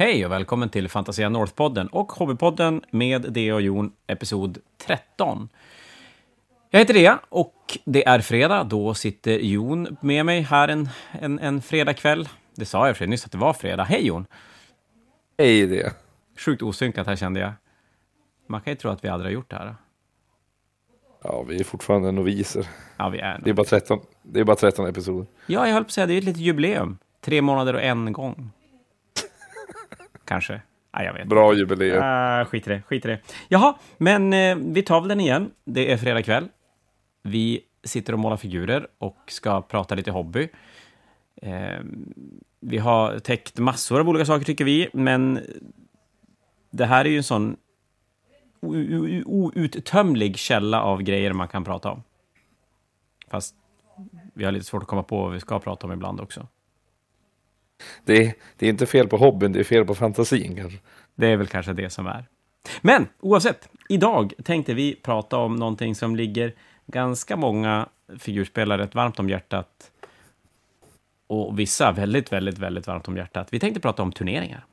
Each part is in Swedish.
Hej och välkommen till Fantasia North-podden och Hobbypodden med Dea och Jon, episod 13. Jag heter Dea och det är fredag. Då sitter Jon med mig här en, en, en fredagkväll. Det sa jag för nyss att det var fredag. Hej Jon! Hej Dea! Sjukt osynkat här kände jag. Man kan ju tro att vi aldrig har gjort det här. Ja, vi är fortfarande noviser. Ja, vi är Det är bara 13, det är bara 13 episoder. Ja, jag höll på att säga, det är ett litet jubileum. Tre månader och en gång. Kanske. Ja, jag vet. Bra jubileum. Ah, skit i det, skit i det. Jaha, men eh, vi tar väl den igen. Det är fredag kväll. Vi sitter och målar figurer och ska prata lite hobby. Eh, vi har täckt massor av olika saker tycker vi, men det här är ju en sån outtömlig källa av grejer man kan prata om. Fast vi har lite svårt att komma på vad vi ska prata om ibland också. Det, är, det är inte fel på hobbyn, det är fel på fantasin kanske. Det är väl kanske det som är. Men oavsett, idag tänkte vi prata om någonting som ligger ganska många figurspelare rätt varmt om hjärtat. Och vissa väldigt, väldigt, väldigt varmt om hjärtat. Vi tänkte prata om turneringar.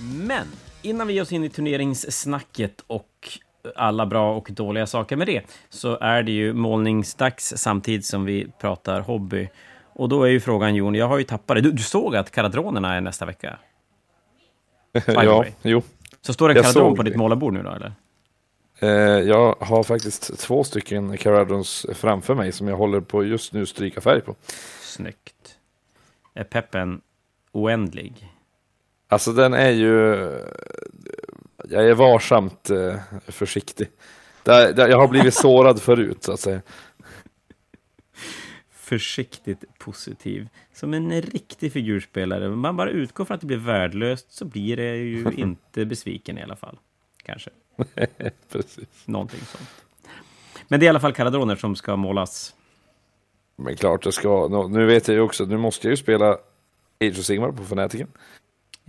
Men innan vi ger oss in i turneringssnacket och alla bra och dåliga saker med det, så är det ju målningsdags samtidigt som vi pratar hobby. Och då är ju frågan, Jon, jag har ju tappat det. Du, du såg att karadronerna är nästa vecka? ja, jo. Så står det en karadron på ditt målarbord nu då, eller? Eh, jag har faktiskt två stycken Caradons framför mig som jag håller på just nu stryka färg på. Snyggt. Är peppen oändlig? Alltså den är ju... Jag är varsamt eh, försiktig. Där, där, jag har blivit sårad förut så att säga. Försiktigt positiv. Som en riktig figurspelare. Man bara utgår från att det blir värdelöst så blir det ju inte besviken i alla fall. Kanske. Precis. Någonting sånt. Men det är i alla fall karadroner som ska målas. Men klart det ska. Nu vet jag ju också, nu måste jag ju spela Age of Sigmar på Fanatiken.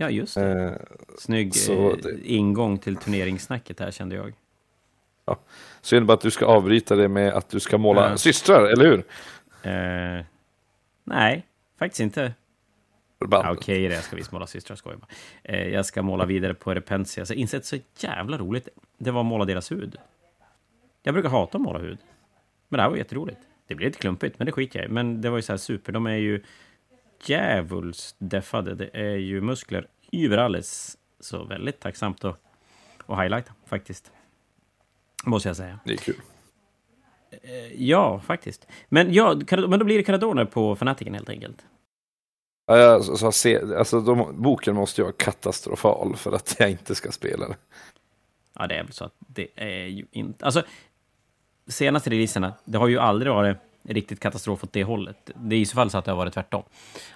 Ja, just det. Eh, Snygg eh, det- ingång till turneringssnacket här kände jag. ja. Synd bara att du ska avbryta det med att du ska måla Ja. systrar, eller hur? Eh, nej, faktiskt inte. Ja, Okej, det jag ska visst måla systrar, skojar bara. Eh, jag ska måla vidare på Repentia. Så insett så jävla roligt. Det var att måla deras hud. Jag brukar hata att måla hud. Men det här var jätteroligt. Det blev lite klumpigt, men det skiter jag i. Men det var ju så här super. De är ju djävulskt deffade. Det är ju muskler överalles. Så väldigt tacksamt att, att highlighta, faktiskt. Måste jag säga. Det är kul. Ja, faktiskt. Men, ja, men då blir det Caradoner på Fanatiken helt enkelt. Ja, jag, så, så, se, alltså, de, boken måste ju vara katastrofal för att jag inte ska spela det. Ja, det är väl så att det är ju inte... Alltså, senaste releaserna, det har ju aldrig varit riktigt katastrof åt det hållet. Det är i så fall så att det har varit tvärtom.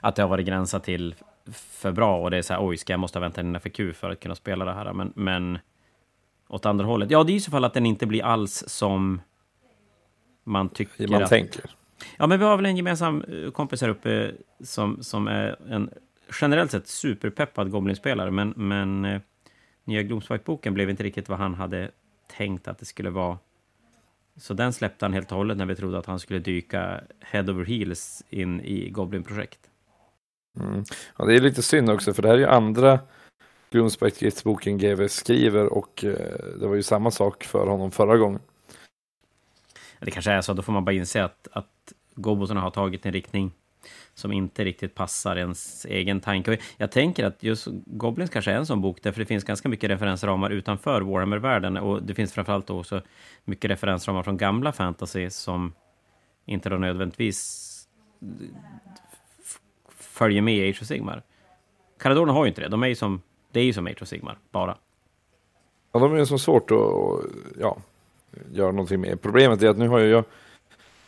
Att det har varit gränsat till för bra och det är så här, oj, ska jag måste vänta in en FQ för att kunna spela det här? Men, men åt andra hållet, ja, det är i så fall att den inte blir alls som man tycker Man att... tänker. Ja, men vi har väl en gemensam eh, kompis här uppe som, som är en generellt sett superpeppad Goblin-spelare, men, men eh, nya Gloomspike-boken blev inte riktigt vad han hade tänkt att det skulle vara. Så den släppte han helt och hållet när vi trodde att han skulle dyka head over heels in i Goblin-projekt. Mm. Ja, det är lite synd också, för det här är ju andra Gloomspite-boken GW skriver och eh, det var ju samma sak för honom förra gången. Det kanske är så, då får man bara inse att, att Gobosarna har tagit en riktning som inte riktigt passar ens egen tanke. Jag tänker att just Goblins kanske är en sån bok, därför det finns ganska mycket referensramar utanför Warhammer-världen, och det finns framförallt också mycket referensramar från gamla fantasy som inte då nödvändigtvis följer med i Age of Sigmar. Caradorna har ju inte det, de är ju som, det är ju som Age of Sigmar, bara. Ja, de är ju så svårt att ja, göra någonting med. Problemet är att nu har ju jag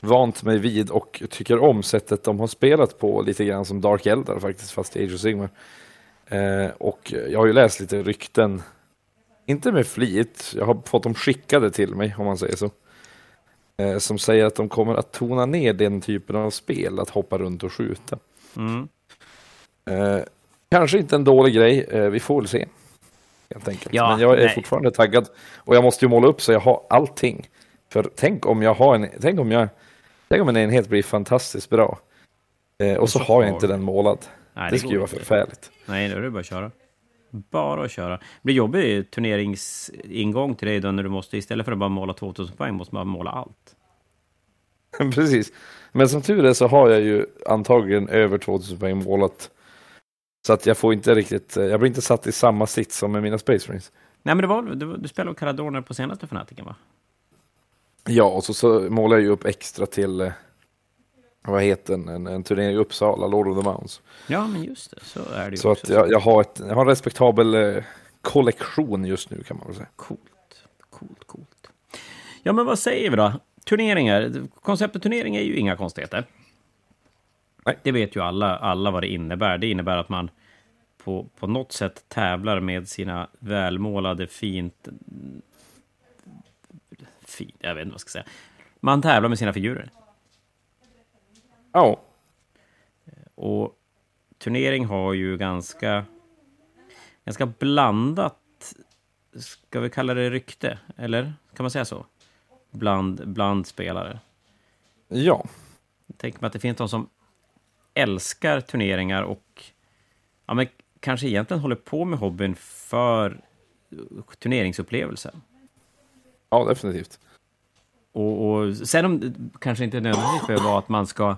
vant mig vid och tycker om sättet de har spelat på lite grann som Dark Eldar faktiskt, fast i Age of Sigmar. Eh, och jag har ju läst lite rykten, inte med flit, jag har fått dem skickade till mig om man säger så. Eh, som säger att de kommer att tona ner den typen av spel, att hoppa runt och skjuta. Mm. Eh, kanske inte en dålig grej, eh, vi får väl se. Helt enkelt. Ja, Men jag är nej. fortfarande taggad. Och jag måste ju måla upp så jag har allting. För tänk om jag har en, tänk om jag, tänk om en enhet blir fantastiskt bra. Eh, och, så, har jag inte den målad. Nej, det skulle ju vara förfärligt. Nej, då är det bara att köra. Bara att köra. Det blir jobbig turneringsingång till dig då när du måste, istället för att bara måla 2000 poäng, måste man måla allt. Precis. Men som tur är så har jag ju antagligen över 2000 poäng målat. Så att jag får inte riktigt, jag blir inte satt i samma sits som med mina Space Marines. Nej, men det var, du, du spelade Caradorner på senaste Fanatiken, va? Ja, och så, så målar jag ju upp extra till, eh, vad heter den, en, en turnering i Uppsala, Lord of the Mounts. Ja, men just det, så är det ju Så också. att jag, jag, har ett, jag har en respektabel eh, kollektion just nu kan man väl säga. Coolt, coolt, coolt. Ja, men vad säger vi då? Turneringar. Konceptet turnering är ju inga konstigheter. Nej. Det vet ju alla, alla vad det innebär. Det innebär att man på, på något sätt tävlar med sina välmålade, fint... Fint, jag vet inte vad jag ska säga. Man tävlar med sina figurer. Ja, Och turnering har ju ganska, ganska blandat, ska vi kalla det rykte? Eller kan man säga så? Bland, bland spelare. ja. Tänker mig att det finns de som älskar turneringar och ja, men kanske egentligen håller på med hobbyn för turneringsupplevelsen. Ja definitivt. Och, och sen om det kanske inte nödvändigtvis behöver vara att man ska,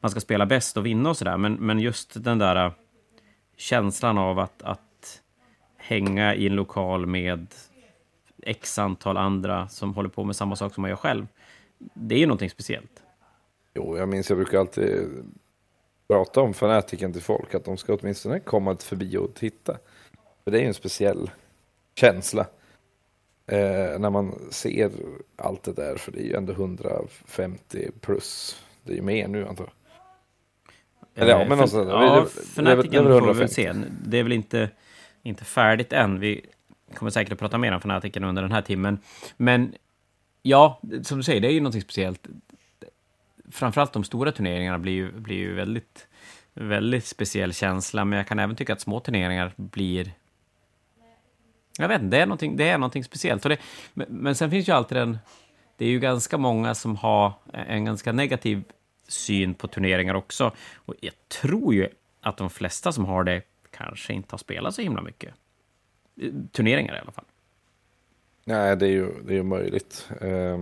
man ska spela bäst och vinna och sådär, men, men just den där äh, känslan av att, att hänga i en lokal med x antal andra som håller på med samma sak som man gör själv. Det är ju någonting speciellt. Jo, jag minns jag brukar alltid prata om fanatiken till folk, att de ska åtminstone komma förbi och titta. För det är ju en speciell känsla. Eh, när man ser allt det där, för det är ju ändå 150 plus. Det är ju mer nu antar jag. Eller ja, Eh, men någonstans där. Ja, väl får vi väl 150. se. Det är väl inte, inte färdigt än. Vi kommer säkert att prata mer om Fanatiken under den här timmen. Men ja, som du säger, det är ju någonting speciellt. Framförallt de stora turneringarna blir ju, blir ju väldigt, väldigt speciell känsla, men jag kan även tycka att små turneringar blir jag vet inte, det är någonting, det är någonting speciellt. Det, men, men sen finns ju alltid en... Det är ju ganska många som har en ganska negativ syn på turneringar också. Och jag tror ju att de flesta som har det kanske inte har spelat så himla mycket. Eh, Turneringar i alla fall. Nej, det är ju, det är ju möjligt. Eh,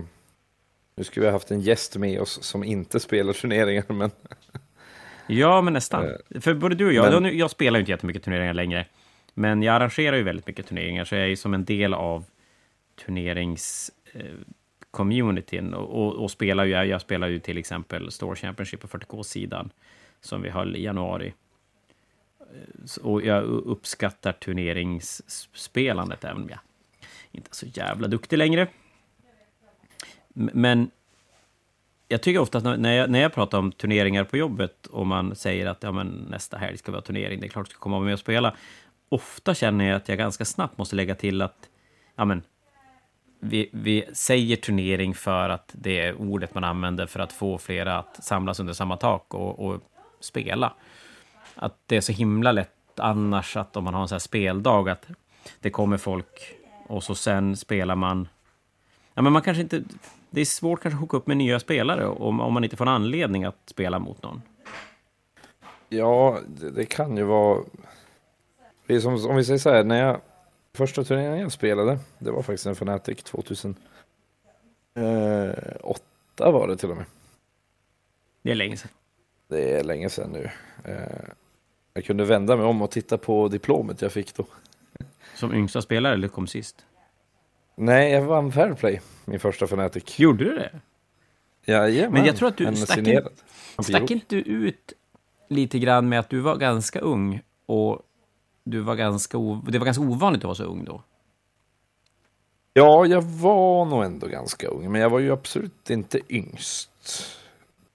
nu skulle vi ha haft en gäst med oss som inte spelar turneringar, men Ja, men nästan. För både du och jag, men- jag spelar ju inte jättemycket turneringar längre. Men jag arrangerar ju väldigt mycket turneringar, så jag är ju som en del av turneringscommunityn. Eh, och, och, och spelar ju, jag spelar ju till exempel Store Championship på 40K-sidan, som vi höll i januari. Eh, och jag uppskattar turneringsspelandet, även om jag inte är så jävla duktig längre. Men jag tycker ofta att när- när jag, när jag pratar om turneringar på jobbet och man säger att ja, men nästa helg ska vi ha turnering, det är klart du ska komma med och spela. Ofta känner jag att jag ganska snabbt måste lägga till att ja, men, vi, vi säger turnering för att det är ordet man använder för att få flera att samlas under samma tak och, och spela. Att det är så himla lätt annars att om man har en sån här speldag att det kommer folk och så sen spelar man Ja, men man kanske inte... Det är svårt kanske att hooka upp med nya spelare om, om man inte får en anledning att spela mot någon. ja, det, det kan ju vara... Det är som, om vi säger så här, när jag... Första turneringen jag spelade, det var faktiskt en Fnatic 2008 var det till och med. Det är länge sedan. Det är länge sedan nu. Eh, jag kunde vända mig om och titta på diplomet jag fick då. Som yngsta spelare eller kom sist? Nej, jag vann Fairplay, min första Fnatic. Gjorde du det? Jajamän, Men jag tror att du stack in-. Stack inte du ut lite grann med att du var ganska ung och du var ganska det var ganska ovanligt att vara så ung då? Ja, jag var nog ändå ganska ung, men jag var ju absolut inte yngst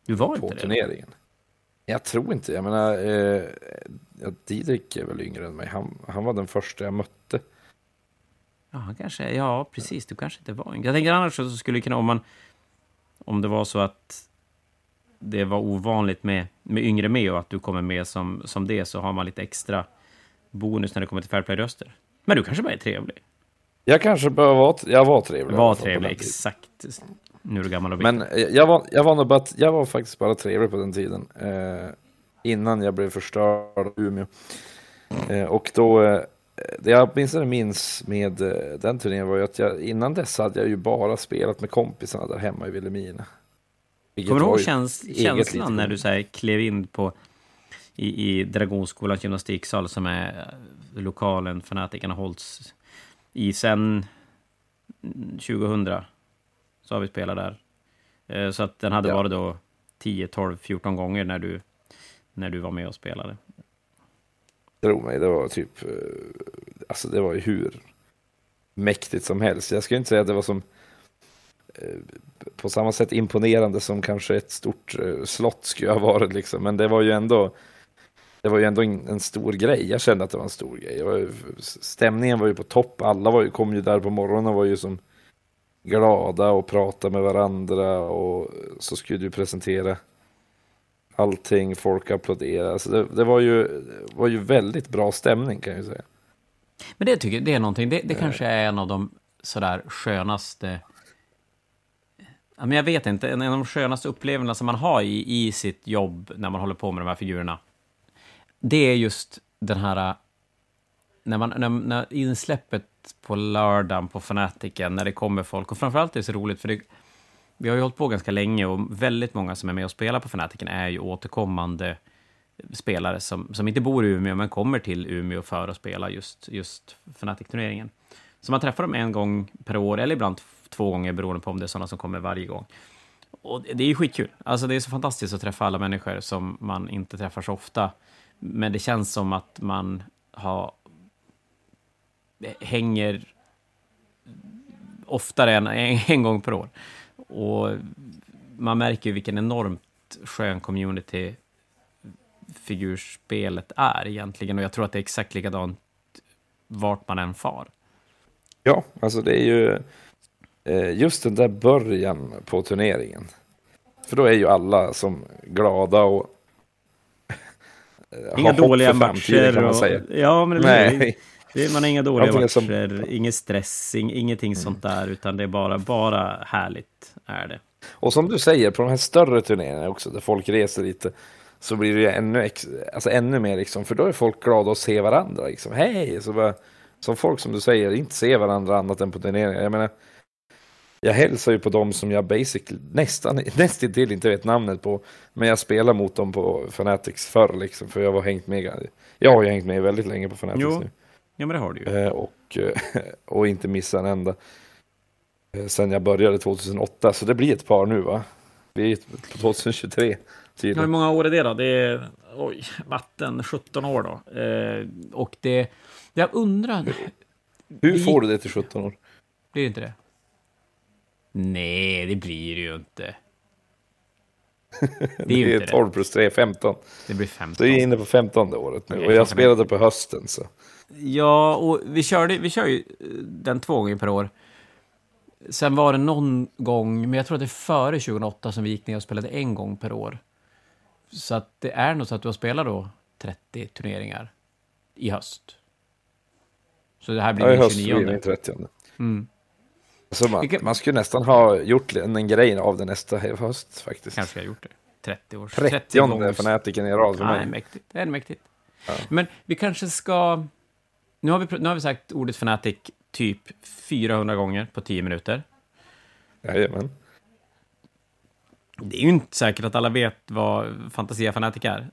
Du var på inte det? turneringen. Jag tror inte, jag menar, eh, Didrik är väl yngre än mig. Han, han var den första jag mötte. Ja, kanske, ja, precis. Du kanske inte var yngre. Jag tänker annars så skulle det kunna, om man... Om det var så att det var ovanligt med, med yngre med och att du kommer med som, som det, så har man lite extra bonus när det kommer till Fairplay-röster. Men du kanske bara är trevlig. Jag kanske bara var, jag var trevlig. Var trevlig, exakt. Nu är du gammal och bitter. Men eh, jag var, jag var, nog bara, jag var faktiskt bara trevlig på den tiden. Eh, innan jag blev förstörd av Umeå. Eh, och då, eh, det jag åtminstone minns med eh, den turneringen var ju att jag, innan dess hade jag ju bara spelat med kompisarna där hemma i Vilhelmina. Kommer du ihåg käns känslan när du så här, klev in på i, i Dragonskolans gymnastiksal som är lokalen fanatikerna hålls i sen 2000. Så har vi spelat där. Eh, så att den hade ja. varit då 10, 12, 14 gånger när du, när du var med och spelade. Tro mig, det var typ, eh, alltså det var ju hur mäktigt som helst. Jag skulle inte säga att det var som eh, på samma sätt imponerande som kanske ett stort slott skulle ha varit liksom, men det var ju ändå det var ju ändå en, stor grej. Jag kände att det var en stor grej. Var stämningen var ju på topp. Alla var ju, kom ju där på morgonen och var ju som glada och pratade med varandra och så skulle du presentera allting. Folk applåderade. Alltså det, det var, ju, var ju väldigt bra stämning kan jag säga. Men det tycker jag, det är någonting. Det, det kanske är en av de sådär skönaste men jag vet inte, en av de skönaste upplevelserna som man har i, i sitt jobb när man håller på med de här figurerna det är just den här... Äh, när, man, när, när insläppet på lördagen på Fanatiken, när det kommer folk, och framförallt är det så roligt, för det, vi har ju hållit på ganska länge och väldigt många som är med och spelar på Fanatiken är ju återkommande spelare som, som inte bor i Umeå, men kommer till Umeå för att spela just, just Fnatic-turneringen. Så man träffar dem en gång per år, eller ibland två gånger, beroende på om det är sådana som kommer varje gång. Och det är ju skitkul. Alltså det är så fantastiskt att träffa alla människor som man inte träffar så ofta men det känns som att man har eh, hänger oftare än en, en gång per år. Och man märker ju vilken enormt skön community figurspelet är egentligen. Och jag tror att det är exakt likadant vart man än far. Ja, alltså det är ju eh, just den där början på turneringen. För då är ju alla som glada och Inga dåliga matcher. Kan man säga. Och, ja, men det Nej. Det, man har inga dåliga matcher, som... ingen stress, ingenting mm. sånt där, utan det är bara, bara härligt är det. Och som du säger, på de här större turneringarna också, där folk reser lite, så blir det ännu, alltså ännu mer, liksom, för då är folk glada att se varandra. Liksom. Hej! Så bara, som folk, som du säger, inte ser varandra annat än på turneringar. Jag menar, jag hälsar ju på dem som jag basically nästan, nästan till inte vet namnet på. Men jag spelar mot dem på Fanatics förr liksom. För jag har hängt med. Jag har ju hängt med väldigt länge på Fanatics jo. nu. Ja men det har du ju. Eh, och, eh, och inte missa en enda. Eh, sen jag började 2008. Så det blir ett par nu va? Vi är på 2023. Tydligen. Hur många år är det då? Det är oj, vatten, 17 år då. Eh, och det, jag undrar. Hur får du det till 17 år? Blir det inte det? Nej, det blir det ju inte. Det är, ju det är 12 plus 3, 15. Det blir 15. Så jag är inne på 15 året nu. Okay, och jag spelade på hösten. Så. Ja, och vi, körde, vi kör ju eh, den två gånger per år. Sen var det någon gång, men jag tror att det är före 2008 som vi gick ner och spelade en gång per år. Så att det är nog så att du har spelat då 30 turneringar i höst. Så det här blir ja, i höst 29. Blir det 30. Mm. Alltså man, man skulle nästan ha gjort en, en grej av det nästa höst faktiskt. Kanske jag gjort det. 30 år. 30, 30 fanatiken i rad för mig. Nej, mäktigt. Det är mäktigt. Ja. Men vi kanske ska... Nu har, vi, nu har vi sagt ordet fanatic typ 400 gånger på 10 minuter. Jajamän. Det är ju inte säkert att alla vet vad Fantasia Fanatic är.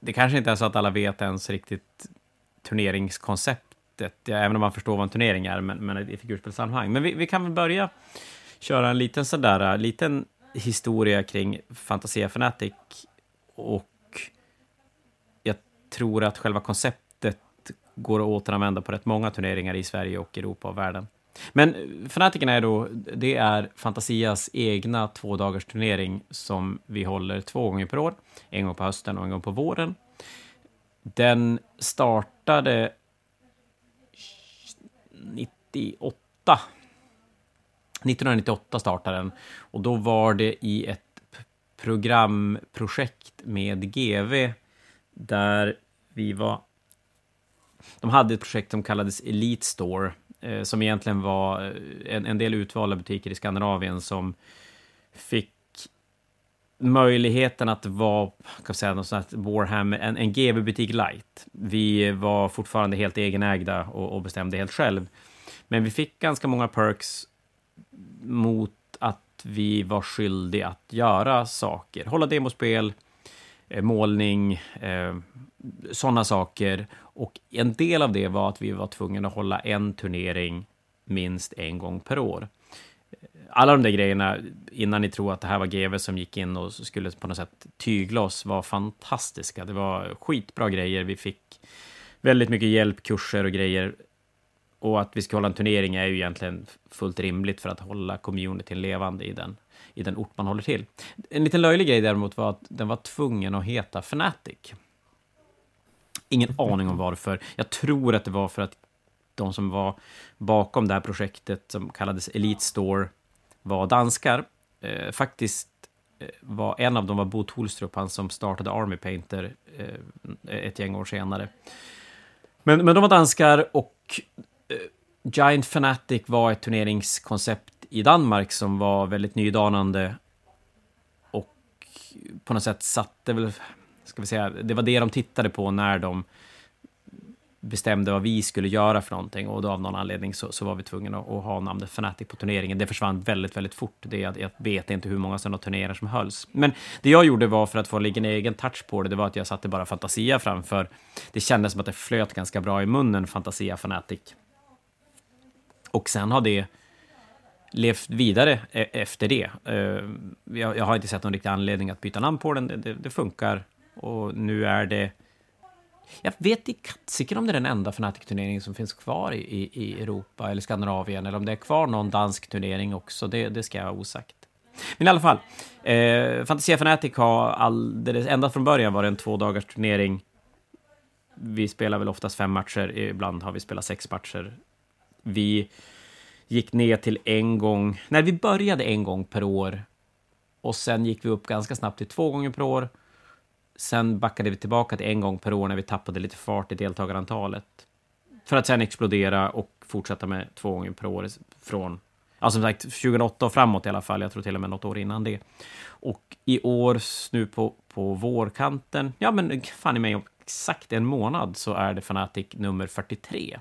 Det kanske inte är så att alla vet ens riktigt turneringskoncept sättet, ja, även om man förstår vad en turnering är, men, men i figurspelssammanhang. Men vi, vi, kan väl börja köra en liten sådär, eh, liten historia kring Fantasia Fanatic och jag tror att själva konceptet går att återanvända på rätt många turneringar i Sverige och Europa och världen. Men eh, Fanatikerna är då, det är Fantasias egna tvådagars turnering som vi håller två gånger per år. En gång på hösten och en gång på våren. Den startade 98. 1998 startade den och då var det i ett programprojekt med GV där vi var... De hade ett projekt som kallades Elite Store, eh, som egentligen var eh, en, en del utvalda butiker i Skandinavien som fick möjligheten att vara, kan säga, någon sån här Warhammer, en, en GB-butik light. Vi var fortfarande helt egenägda och, och bestämde helt själv. Men vi fick ganska många perks mot att vi var skyldiga att göra saker. Hålla demospel, eh, målning, eh, sådana saker. Och en del av det var att vi var tvungna att hålla en turnering minst en gång per år. Alla de där grejerna, innan ni tror att det här var GV som gick in och skulle på något sätt tygla oss, var fantastiska. Det var skitbra grejer. Vi fick väldigt mycket hjälp, kurser och grejer. Och att vi ska hålla en turnering är ju egentligen fullt rimligt för att hålla communityn levande i den, i den ort man håller till. En liten löjlig grej däremot var att den var tvungen att heta Fnatic. Ingen aning om varför. Jag tror att det var för att de som var bakom det här projektet, som kallades Elite Store, var danskar. Eh, faktiskt eh, var en av dem var Bo Tolstrup, han som startade Army Painter eh, ett gäng år senare. Men, men de var danskar och eh, Giant Fanatic var ett turneringskoncept i Danmark som var väldigt nydanande och på något sätt satte väl, ska vi säga, det var det de tittade på när de bestämde vad vi skulle göra för någonting och då av någon anledning så, så var vi tvungna att, att, ha namnet Fnatic på turneringen. Det försvann väldigt, väldigt fort. Det, jag, jag vet inte hur många sådana turneringar som hölls. Men det jag gjorde var för att få lägga en egen touch på det, det var att jag satte bara Fantasia framför. Det kändes som att det flöt ganska bra i munnen, Fantasia Fnatic. Och sen har det levt vidare e efter det. Uh, jag, jag, har inte sett någon riktig anledning att byta namn på den. Det, det, det funkar och nu är det jag vet i katsiken om det är den enda Fnatic-turneringen som finns kvar i, i, Europa eller Skandinavien, eller om det är kvar någon dansk turnering också, det, det ska jag ha osagt. Men i alla fall, eh, Fantasia Fnatic har alldeles, ända från början varit en två dagars turnering. Vi spelar väl oftast fem matcher, ibland har vi spelat sex matcher. Vi gick ner till en gång, när vi började en gång per år och sen gick vi upp ganska snabbt till två gånger per år Sen backade vi tillbaka till en gång per år när vi tappade lite fart i deltagarantalet. För att sen explodera och fortsätta med två gånger per år från, ja som sagt, 2008 och framåt i alla fall. Jag tror till och med något år innan det. Och i år, nu på, på vårkanten, ja men fan i mig, om exakt en månad så är det Fanatic nummer 43.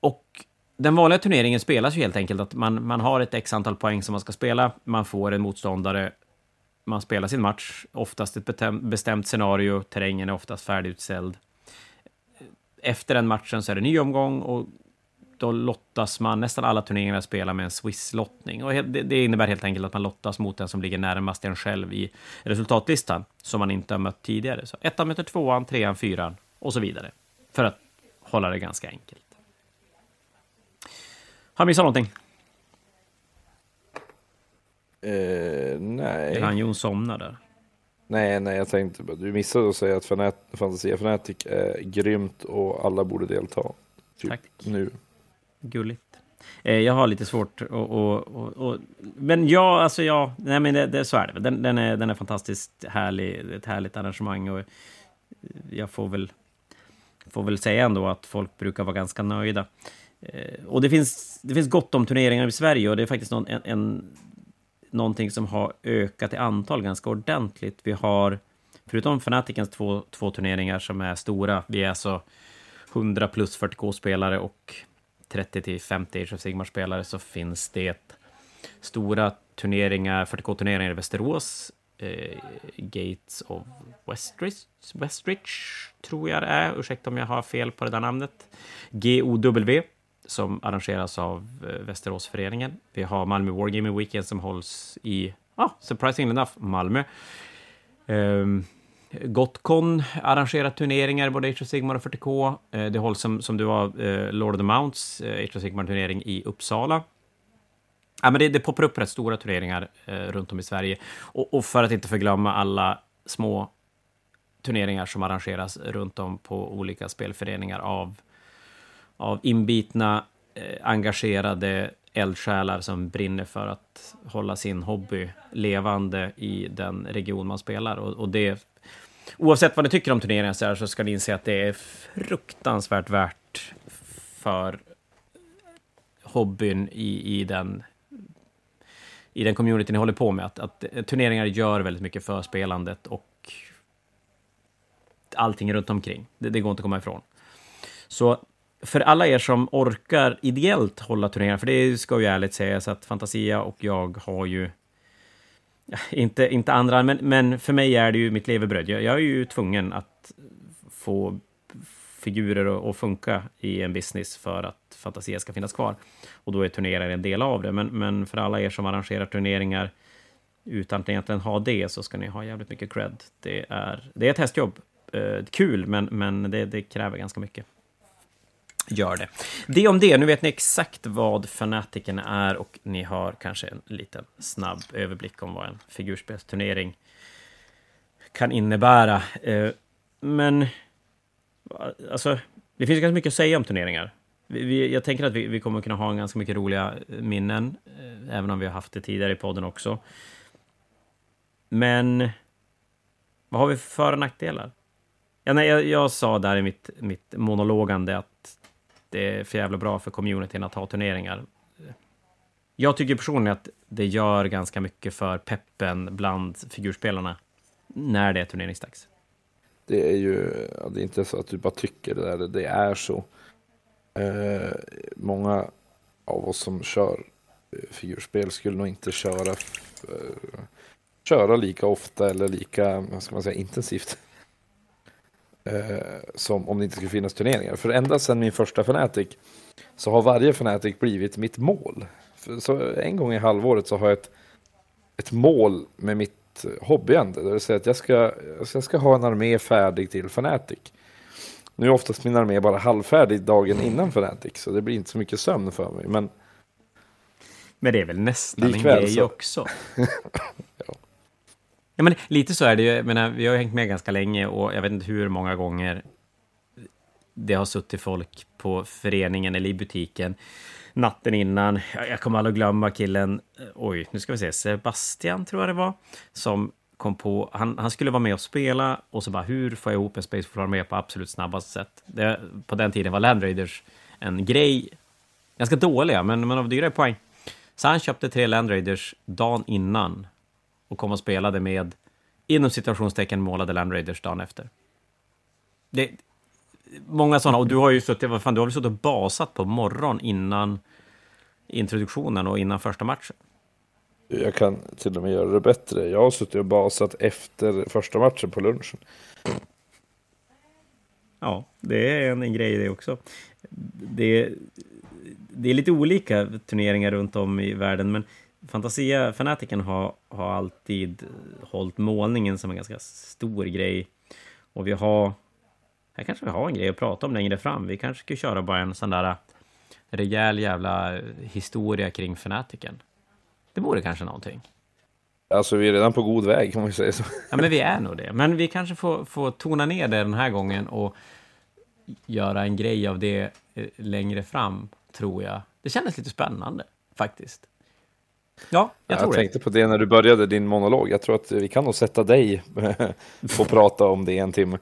Och den vanliga turneringen spelas ju helt enkelt att man, man har ett x antal poäng som man ska spela, man får en motståndare man spelar sin match, oftast ett bestämt scenario, terrängen är oftast färdigutsälld. Efter den matchen så är det ny omgång och då lottas man, nästan alla turneringar spelar med en Swiss-lottning. Och det innebär helt enkelt att man lottas mot den som ligger närmast en själv i resultatlistan, som man inte har mött tidigare. Så ettan möter tvåan, trean, fyran och så vidare. För att hålla det ganska enkelt. Har jag missat någonting? Eh, nej. Eller han Jon somnar där? Nej, nej, jag tänkte bara, du missade att säga att Fanat Fantasia Fanatic är grymt och alla borde delta. Typ Tack. Nu. Gulligt. Eh, jag har lite svårt att... Och, och, och, men ja, alltså ja, nej men det, det, så är det. Den, den, är, den är fantastiskt härlig, ett härligt arrangemang och jag får väl, får väl säga ändå att folk brukar vara ganska nöjda. Eh, och det finns, det finns gott om turneringar i Sverige och det är faktiskt någon, en, en någonting som har ökat i antal ganska ordentligt. Vi har, förutom Fanaticens två, två turneringar som är stora, vi är alltså 100 plus 40K-spelare och 30 till 50 Age of Sigmar-spelare, så finns det stora turneringar, 40K-turneringar i Västerås, eh, Gates of Westridge, Westridge, tror jag det är. Ursäkta om jag har fel på det där namnet. GOW som arrangeras av eh, Västeråsföreningen. Vi har Malmö Wargaming Weekend som hålls i, ah, surprisingly enough, Malmö. Um, Gotcon arrangerar turneringar, både Age of Sigmar och 40K. Uh, eh, det hålls som, som du var uh, eh, Lord of the Mounts, uh, Age of Sigmar-turnering i Uppsala. Ja, men det, det poppar upp rätt stora turneringar uh, runt om i Sverige. Och, och, för att inte förglömma alla små turneringar som arrangeras runt om på olika spelföreningar av av inbitna, eh, engagerade eldsjälar som brinner för att hålla sin hobby levande i den region man spelar. Och, och det, oavsett vad ni tycker om turneringen så, här, så ska ni inse att det är fruktansvärt värt för hobbyn i, i den i den community ni håller på med, att, att turneringar gör väldigt mycket för spelandet och allting runt omkring. Det, det går inte att komma ifrån. Så för alla er som orkar ideellt hålla turneringar, för det ska ju ärligt sägas att Fantasia och jag har ju inte, inte andra, men, men för mig är det ju mitt levebröd. Jag, jag är ju tvungen att få figurer att funka i en business för att Fantasia ska finnas kvar. Och då är turneringar en del av det. Men, men för alla er som arrangerar turneringar utan att egentligen ha det så ska ni ha jävligt mycket cred. Det är, det är ett hästjobb. Eh, kul, men, men det, det kräver ganska mycket gör det. Det om det. Nu vet ni exakt vad fanatiken är och ni har kanske en liten snabb överblick om vad en figurspelsturnering kan innebära. Eh, men alltså, det finns ganska mycket att säga om turneringar. jag tänker att vi, kommer kunna ha ganska mycket roliga minnen, eh, även om vi har haft det tidigare i podden också. Men vad har vi för för och nackdelar? Ja, nej, jag, jag, sa där i mitt, mitt monologande att det är för jävla bra för communityn att ha turneringar. Jag tycker personligen att det gör ganska mycket för peppen bland figurspelarna när det är turneringsdags. Det är ju, det är inte så att du bara tycker det där, det är så. Eh, många av oss som kör eh, figurspel skulle nog inte köra, eh, köra lika ofta eller lika, vad ska man säga, intensivt som om det inte skulle finnas turneringar. För ända sedan min första Fnatic så har varje Fnatic blivit mitt mål. Så en gång i halvåret så har jag ett, ett mål med mitt hobbyande. Det vill säga att jag ska, jag ska ha en armé färdig till Fnatic. Nu är oftast min armé bara halvfärdig dagen innan Fnatic, så det blir inte så mycket sömn för mig. Men, men det är väl nästan en grej så. också? ja. Men lite så är det ju. Jag menar, vi har ju hängt med ganska länge och jag vet inte hur många gånger det har suttit folk på föreningen eller i butiken natten innan. Jag kommer aldrig glömma killen, eh, oj, nu ska vi se, Sebastian tror jag det var, som kom på, han, han skulle vara med och spela och så bara, hur får jag ihop en Space Force med på absolut snabbaste sätt? Det, på den tiden var Land Raiders en grej, ganska dåliga, men, men av dyrare poäng. Så han köpte tre Land Raiders dagen innan och kom och spelade med, inom situationstecken, målade Land Raiders dagen efter. Det, många sådana, och du har ju suttit, vad fan, du har väl suttit och basat på morgon innan introduktionen och innan första matchen? Jag kan till och med göra det bättre. Jag har suttit och basat efter första matchen på lunchen. Ja, det är en, en grej det också. Det, det är lite olika turneringar runt om i världen, men Fantasia fanatiken har, har alltid hållit målningen som en ganska stor grej. Och vi har... Här kanske vi har en grej att prata om längre fram. Vi kanske ska köra bara en sån där rejäl jävla historia kring fanatiken. Det vore kanske någonting. Alltså vi är redan på god väg om vi säger så. Ja men vi är nog det. Men vi kanske får, får tona ner det den här gången och göra en grej av det eh, längre fram, tror jag. Det kändes lite spännande, faktiskt. Ja, jag jag tänkte på det när du började din monolog. Jag tror att vi kan nog sätta dig och prata om det en timme.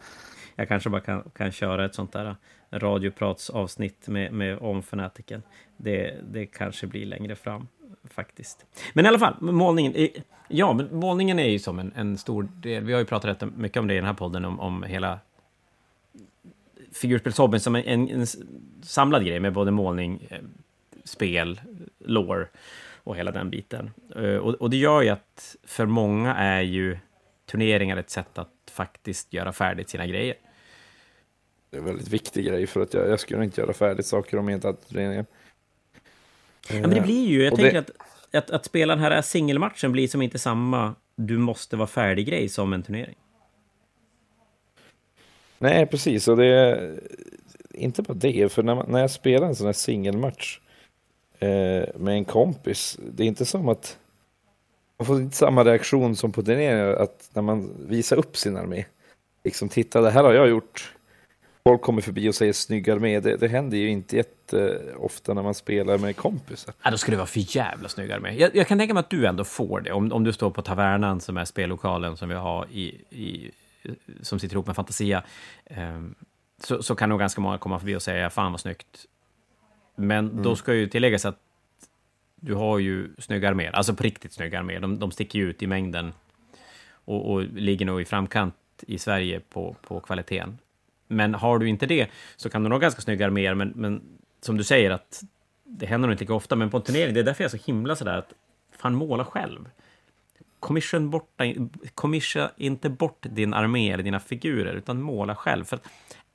Jag kanske bara kan, kan köra ett sånt där radiopratsavsnitt med, med om fanatiken. Det, det kanske blir längre fram faktiskt. Men i alla fall, målningen. Ja, men målningen är ju som en, en stor del. Vi har ju pratat rätt mycket om det i den här podden, om, om hela figurspelshobbyn som en, en, en, samlad grej med både målning, eh, spel, lore och hela den biten. Eh, och, och, det gör ju att för många är ju turneringar ett sätt att faktiskt göra färdigt sina grejer. Det är en väldigt viktig grej för att jag, jag skulle inte göra färdigt saker om jag inte hade turneringen. Ja, men det blir ju, jag och tänker det... att, att, att spela den här singelmatchen blir som inte samma du måste vara färdig grej som en turnering. Nej, precis. Och det är inte bara det, för när, man, när jag spelar en sån här singelmatch Eh, med en kompis. Det är inte som att man får inte samma reaktion som på turneringar, att när man visar upp sin armé. Liksom, titta, det här har jag gjort. Folk kommer förbi och säger snygg armé. Det, det händer ju inte jätteofta när man spelar med kompisar. Ja, då skulle det vara för jävla snygg armé. Jag, jag, kan tänka mig att du ändå får det. Om, om du står på Tavernan, som är spellokalen som vi har i, i som sitter ihop med Fantasia, eh, så, så kan nog ganska många komma förbi och säga fan vad snyggt. Men mm. då ska ju tilläggas att du har ju snygga arméer, alltså på riktigt snygga arméer. De, de sticker ju ut i mängden och, och ligger nog i framkant i Sverige på, på kvaliteten. Men har du inte det så kan du nog ganska snygga arméer, men, men som du säger att det händer nog inte lika ofta, men på en turnering, det är därför jag är så himla sådär att fan måla själv. Commission, borta, commission inte bort din armé eller dina figurer, utan måla själv. För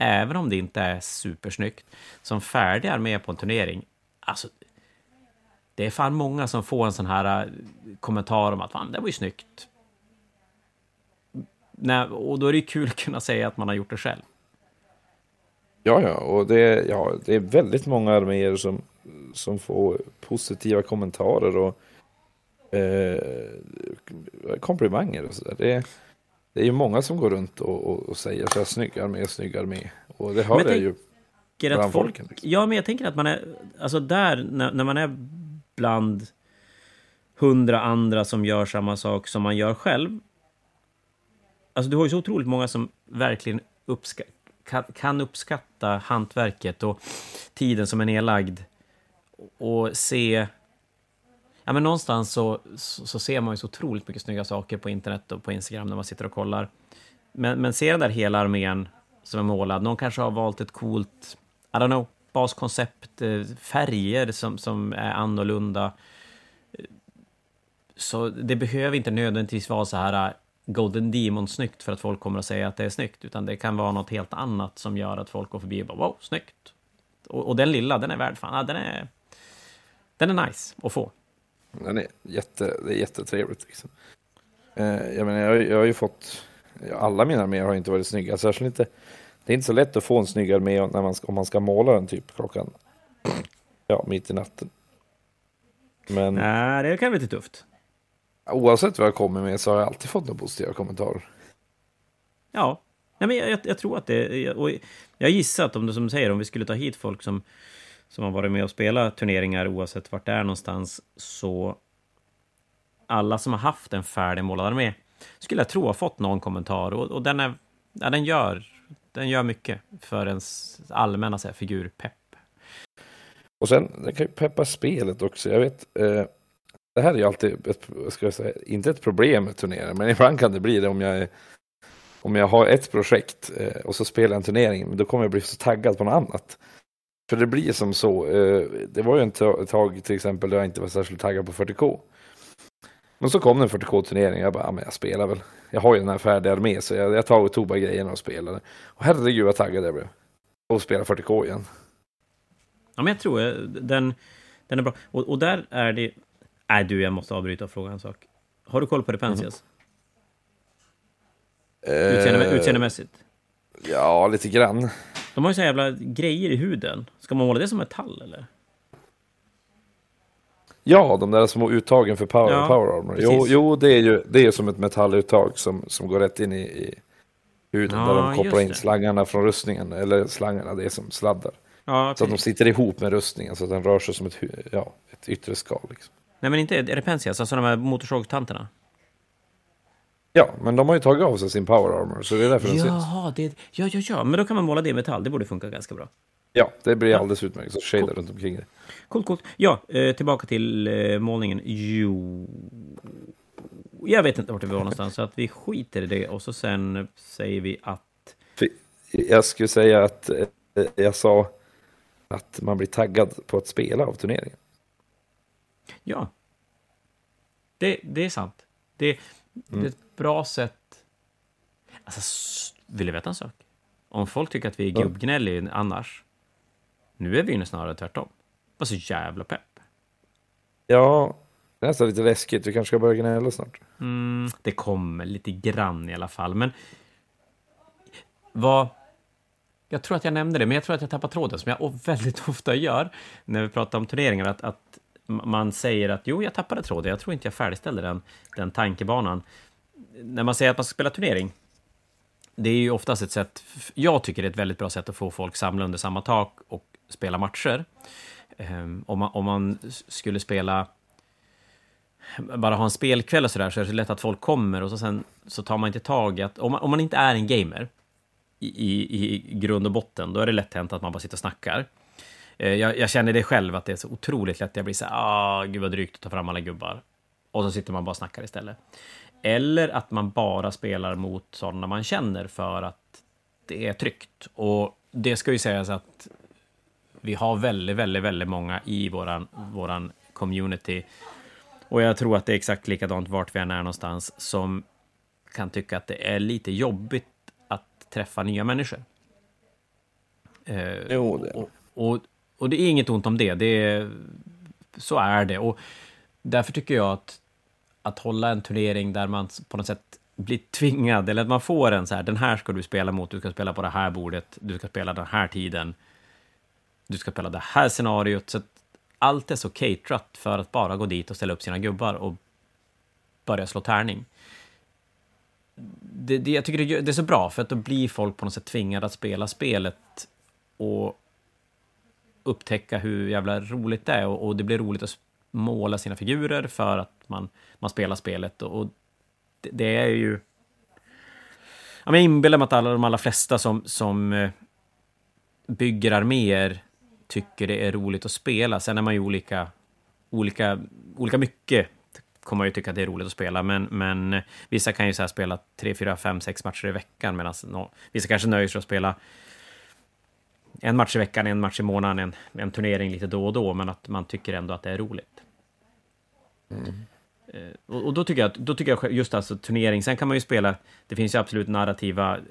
även om det inte är supersnyggt, som färdig armé på en turnering, alltså det är fan många som får en sån här äh, kommentar om att fan, det var ju snyggt. Nej, och då är det ju kul att kunna säga att man har gjort det själv. Ja, ja, och det, ja, det är väldigt många arméer som, som får positiva kommentarer och eh, komplimanger och sådär. Det, det är ju många som går runt och, och, och säger så här, snygg armé, snygg armé. Och det hör jag ju bland folk, folken. Liksom. Ja, men jag tänker att man är, alltså där, när, när man är bland hundra andra som gör samma sak som man gör själv. Alltså, du har ju så otroligt många som verkligen uppska kan, kan uppskatta hantverket och tiden som är nedlagd och se... Ja, men någonstans så, så, så, ser man ju så otroligt mycket snygga saker på internet och på Instagram när man sitter och kollar. Men, men se den där hela armén som är målad. Någon kanske har valt ett coolt, I don't know, baskoncept, eh, färger som, som är annorlunda. Eh, så det behöver inte nödvändigtvis vara så här eh, Golden Demon-snyggt för att folk kommer att säga att det är snyggt, utan det kan vara något helt annat som gör att folk går förbi och bara wow, snyggt. Och, och den lilla, den är värd fan, ja, den är, den är nice att få. Den är jätte, det är jättetrevligt liksom. Eh, jag menar, jag, jag har ju fått, alla mina arméer har inte varit snygga, särskilt inte det är inte så lätt att få en snygg armé när man om man ska måla den typ klockan ja, mitt i natten. Men Nej, det kan bli lite tufft. Oavsett vad jag kommer med så har jag alltid fått några positiva kommentarer. Ja, Nej, men jag, jag, jag tror att det... Och jag gissar att om du som säger, om vi skulle ta hit folk som, som har varit med och spelat turneringar oavsett vart det är någonstans, så alla som har haft en färdigmålad armé skulle jag tro har fått någon kommentar och, och den, är, ja, den gör den gör mycket för ens allmänna så här, figurpepp. Och sen, den kan ju peppa spelet också. Jag vet, eh, det här är ju alltid, ett, ska jag säga, inte ett problem med turneringar, men ibland kan det bli det om jag är... om jag har ett projekt eh, och så spelar jag en turnering, då kommer jag bli så taggad på något annat. För det blir som så, eh, det var ju ett tag till exempel där jag inte var särskilt taggad på 40K. Men så kom det en 40K-turnering, jag bara, ja, men jag spelar väl. Jag har ju den här färdiga armé, så jag, jag tar och tog bara grejerna och spelade. Och herregud vad taggad jag blev. Och spela 40K igen. Ja, men jag tror eh, den, den är bra. Och, och där är det... Nej, du, jag måste avbryta och fråga en sak. Har du koll på Repensias? Mm. Utseende, uh, utseendemässigt? Ja, lite grann. De har ju så jävla grejer i huden. Ska man måla det som metall, eller? Ja, de där små uttagen för power, ja, power armor. Jo, jo, det är ju det är som ett metalluttag som, som går rätt in i, i huden. Ja, där de kopplar in slangarna från rustningen. Eller slangarna, det är som sladdar. Ja. Så att de sitter ihop med rustningen så att den rör sig som ett, ja, ett yttre skal. Liksom. Nej, men inte är det Pensias, alltså de här motorsågtanterna? Ja, men de har ju tagit av sig sin power armor, så det är därför Jaha, de syns. Det, ja, ja, ja, men då kan man måla det i metall. Det borde funka ganska bra. Ja, det blir alldeles utmärkt. Så shader cool. runt omkring det. Coolt, coolt. Ja, eh, tillbaka till eh, målningen. Jo... Jag vet inte vart vi var någonstans, så att vi skiter i det och så sen säger vi att... Jag skulle säga att eh, jag sa att man blir taggad på att spela av turneringen. Ja. Det, det är sant. Det, mm. det är ett bra sätt... Alltså, vill du veta en sak? Om folk tycker att vi är gubbgnälliga annars, nu är vi ju snarare tvärtom. Var så jävla pepp. Ja, det är nästan lite läskigt. Vi kanske ska börja gnälla snart. Mm, det kommer lite grann i alla fall. Men vad... Jag tror att jag nämnde det, men jag tror att jag tappar tråden, som jag väldigt ofta gör när vi pratar om turneringar, att, att man säger att jo, jag tappade tråden, jag tror inte jag färdigställde den, den tankebanan. När man säger att man ska spela turnering, det är ju oftast ett sätt, jag tycker det är ett väldigt bra sätt att få folk samla under samma tak och spela matcher. Ehm, om, man, om man skulle spela bara ha en spelkväll och sådär så är det lätt att folk kommer och så sen så tar man inte tag i att om man, om man inte är en gamer i, i, i grund och botten, då är det lätt hänt att man bara sitter och snackar. Eh, jag, jag, känner det själv, att det är så otroligt lätt. Jag blir så här, ah, gud vad drygt att ta fram alla gubbar. Och så sitter man bara och snackar istället. Eller att man bara spelar mot sådana man känner för att det är tryggt. Och det ska ju sägas att vi har väldigt, väldigt, väldigt många i våran, våran community. Och jag tror att det är exakt likadant vart vi än är någonstans, som kan tycka att det är lite jobbigt att träffa nya människor. Eh, jo, det. Och, och, och, det är inget ont om det, det är, så är det. Och därför tycker jag att, att hålla en turnering där man på något sätt blir tvingad, eller att man får en så här, den här ska du spela mot, du ska spela på det här bordet, du ska spela den här tiden, du ska spela det här scenariot, så att allt är så caterat för att bara gå dit och ställa upp sina gubbar och börja slå tärning. Det, det, jag tycker det, det är så bra, för att då blir folk på något sätt tvingade att spela spelet och upptäcka hur jävla roligt det är. Och, och det blir roligt att måla sina figurer för att man, man spelar spelet. Och, och det, det, är ju... Jag inbillar mig att alla, de allra flesta som, som eh, bygger arméer tycker det är roligt att spela. Sen är man ju olika, olika, olika mycket kommer man ju tycka att det är roligt att spela, men, men vissa kan ju så spela tre, fyra, fem, sex matcher i veckan, medan no, vissa kanske nöjer sig att spela en match i veckan, en match i månaden, en, en turnering lite då och då, men att man tycker ändå att det är roligt. Mm. Och, och, då tycker jag, då tycker jag just alltså turnering, sen kan man ju spela, det finns ju absolut narrativa eh,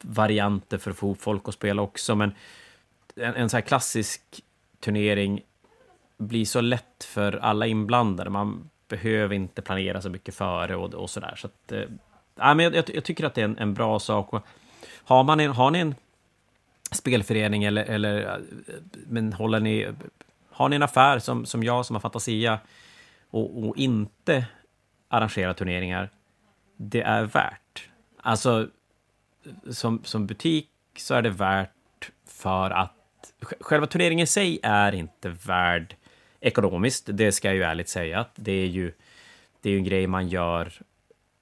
varianter för att få folk att spela också, men en, en så här klassisk turnering blir så lätt för alla inblandade. Man behöver inte planera så mycket före och, och sådär. Så att, äh, men jag, jag, tycker att det är en, en bra sak. Har, man en, har ni en spelförening eller, eller eh, men håller ni, har ni en affär som, som jag som har Fantasia och, och inte arrangerar turneringar, det är värt. Alltså, som, som butik så är det värt för att själva turneringen i sig är inte värd ekonomiskt, det ska jag ju ärligt säga. Det är ju, det är ju en grej man gör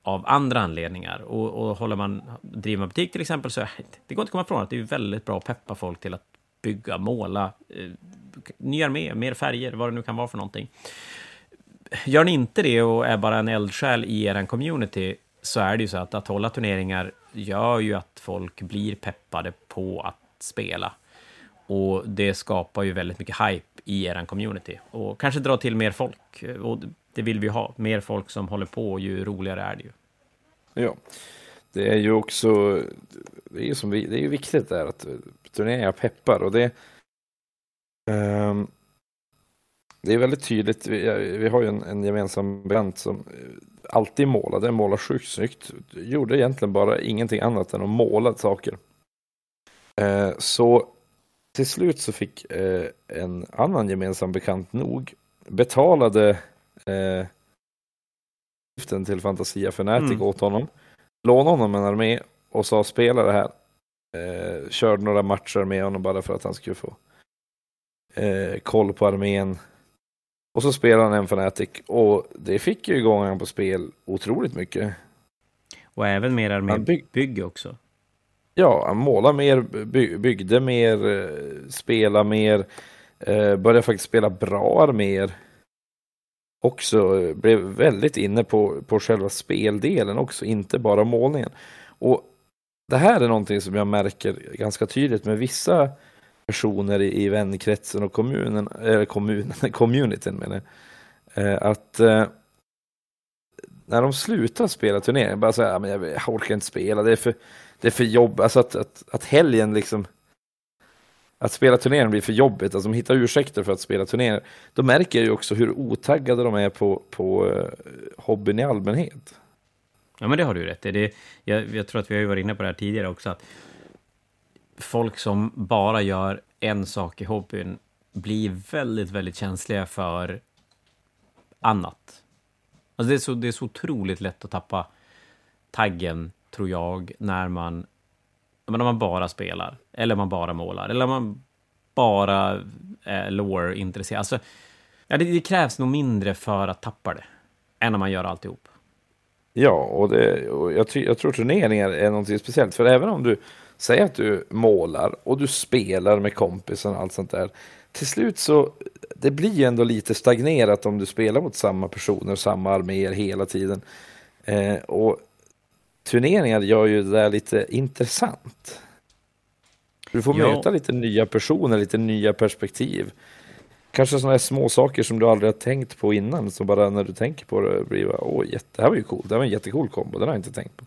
av andra anledningar. Och, och håller man, driver man butik till exempel, så det går inte att komma ifrån att det är väldigt bra att peppa folk till att bygga, måla, eh, ny armé, mer färger, vad det nu kan vara för någonting. Gör ni inte det och är bara en eldsjäl i er community, så är det ju så att att hålla turneringar gör ju att folk blir peppade på att spela. Och det skapar ju väldigt mycket hype i er community. Och kanske dra till mer folk. Och det vill vi ha. Mer folk som håller på, ju roligare är det ju. Ja, det är ju också, det är ju, som vi, det är ju viktigt där att turneringar peppar och det um, det är väldigt tydligt, vi, vi har ju en, en gemensam bekant som eh, alltid målade, målar sjukt snyggt. Gjorde egentligen bara ingenting annat än att måla saker. Uh, så till slut så fick eh, en annan gemensam bekant nog betalade eh, till Fantasia Fanatic mm. åt honom. Lånade honom en armé och sa spela det här. Eh, körde några matcher med honom bara för att han skulle få eh, koll på armén. Och så spelade han en Fanatic och det fick ju igång honom på spel otroligt mycket. Och även mer armébygge också. Ja, han målade mer, byggde mer, eh, spela spelade mer, eh, började faktiskt spela bra mer. Också eh, blev väldigt inne på, på själva speldelen också, inte bara målningen. Och det här är någonting som jag märker ganska tydligt med vissa personer i, i vänkretsen och kommunen, eller kommunen, communityn menar jag. Eh, att när de slutar spela turneringen, bara säga men jag, jag orkar inte spela, det är för, det är för jobb, alltså att, att, att helgen liksom att spela turneringen blir för jobbigt, alltså de hittar ursäkter för att spela turneringar. Då märker jag ju också hur otaggade de är på, på uh, hobbyn i allmänhet. Ja, men det har du rätt i. Jag, jag tror att vi har varit inne på det här tidigare också, att folk som bara gör en sak i hobbyn blir väldigt, väldigt känsliga för annat. Alltså det, är så, det är så otroligt lätt att tappa taggen tror jag, när man, när man bara spelar. Eller man bara målar. Eller man bara eh, är lore-intresserad. Alltså, ja, det, det, krävs nog mindre för att tappa det, än när man gör alltihop. Ja, och, det, och jag, jag tror turneringar är någonting speciellt. För även om du säg att du målar och du spelar med kompisen och allt sånt där. Till slut så, det blir ju ändå lite stagnerat om du spelar mot samma personer, samma arméer hela tiden. Eh, och turneringar gör ju det där lite intressant. Du får ja. möta lite nya personer, lite nya perspektiv. Kanske sådana här små saker som du aldrig har tänkt på innan, så bara när du tänker på det blir det, åh, jätte, det här var ju coolt, det här var en jättecool kombo, den har jag inte tänkt på.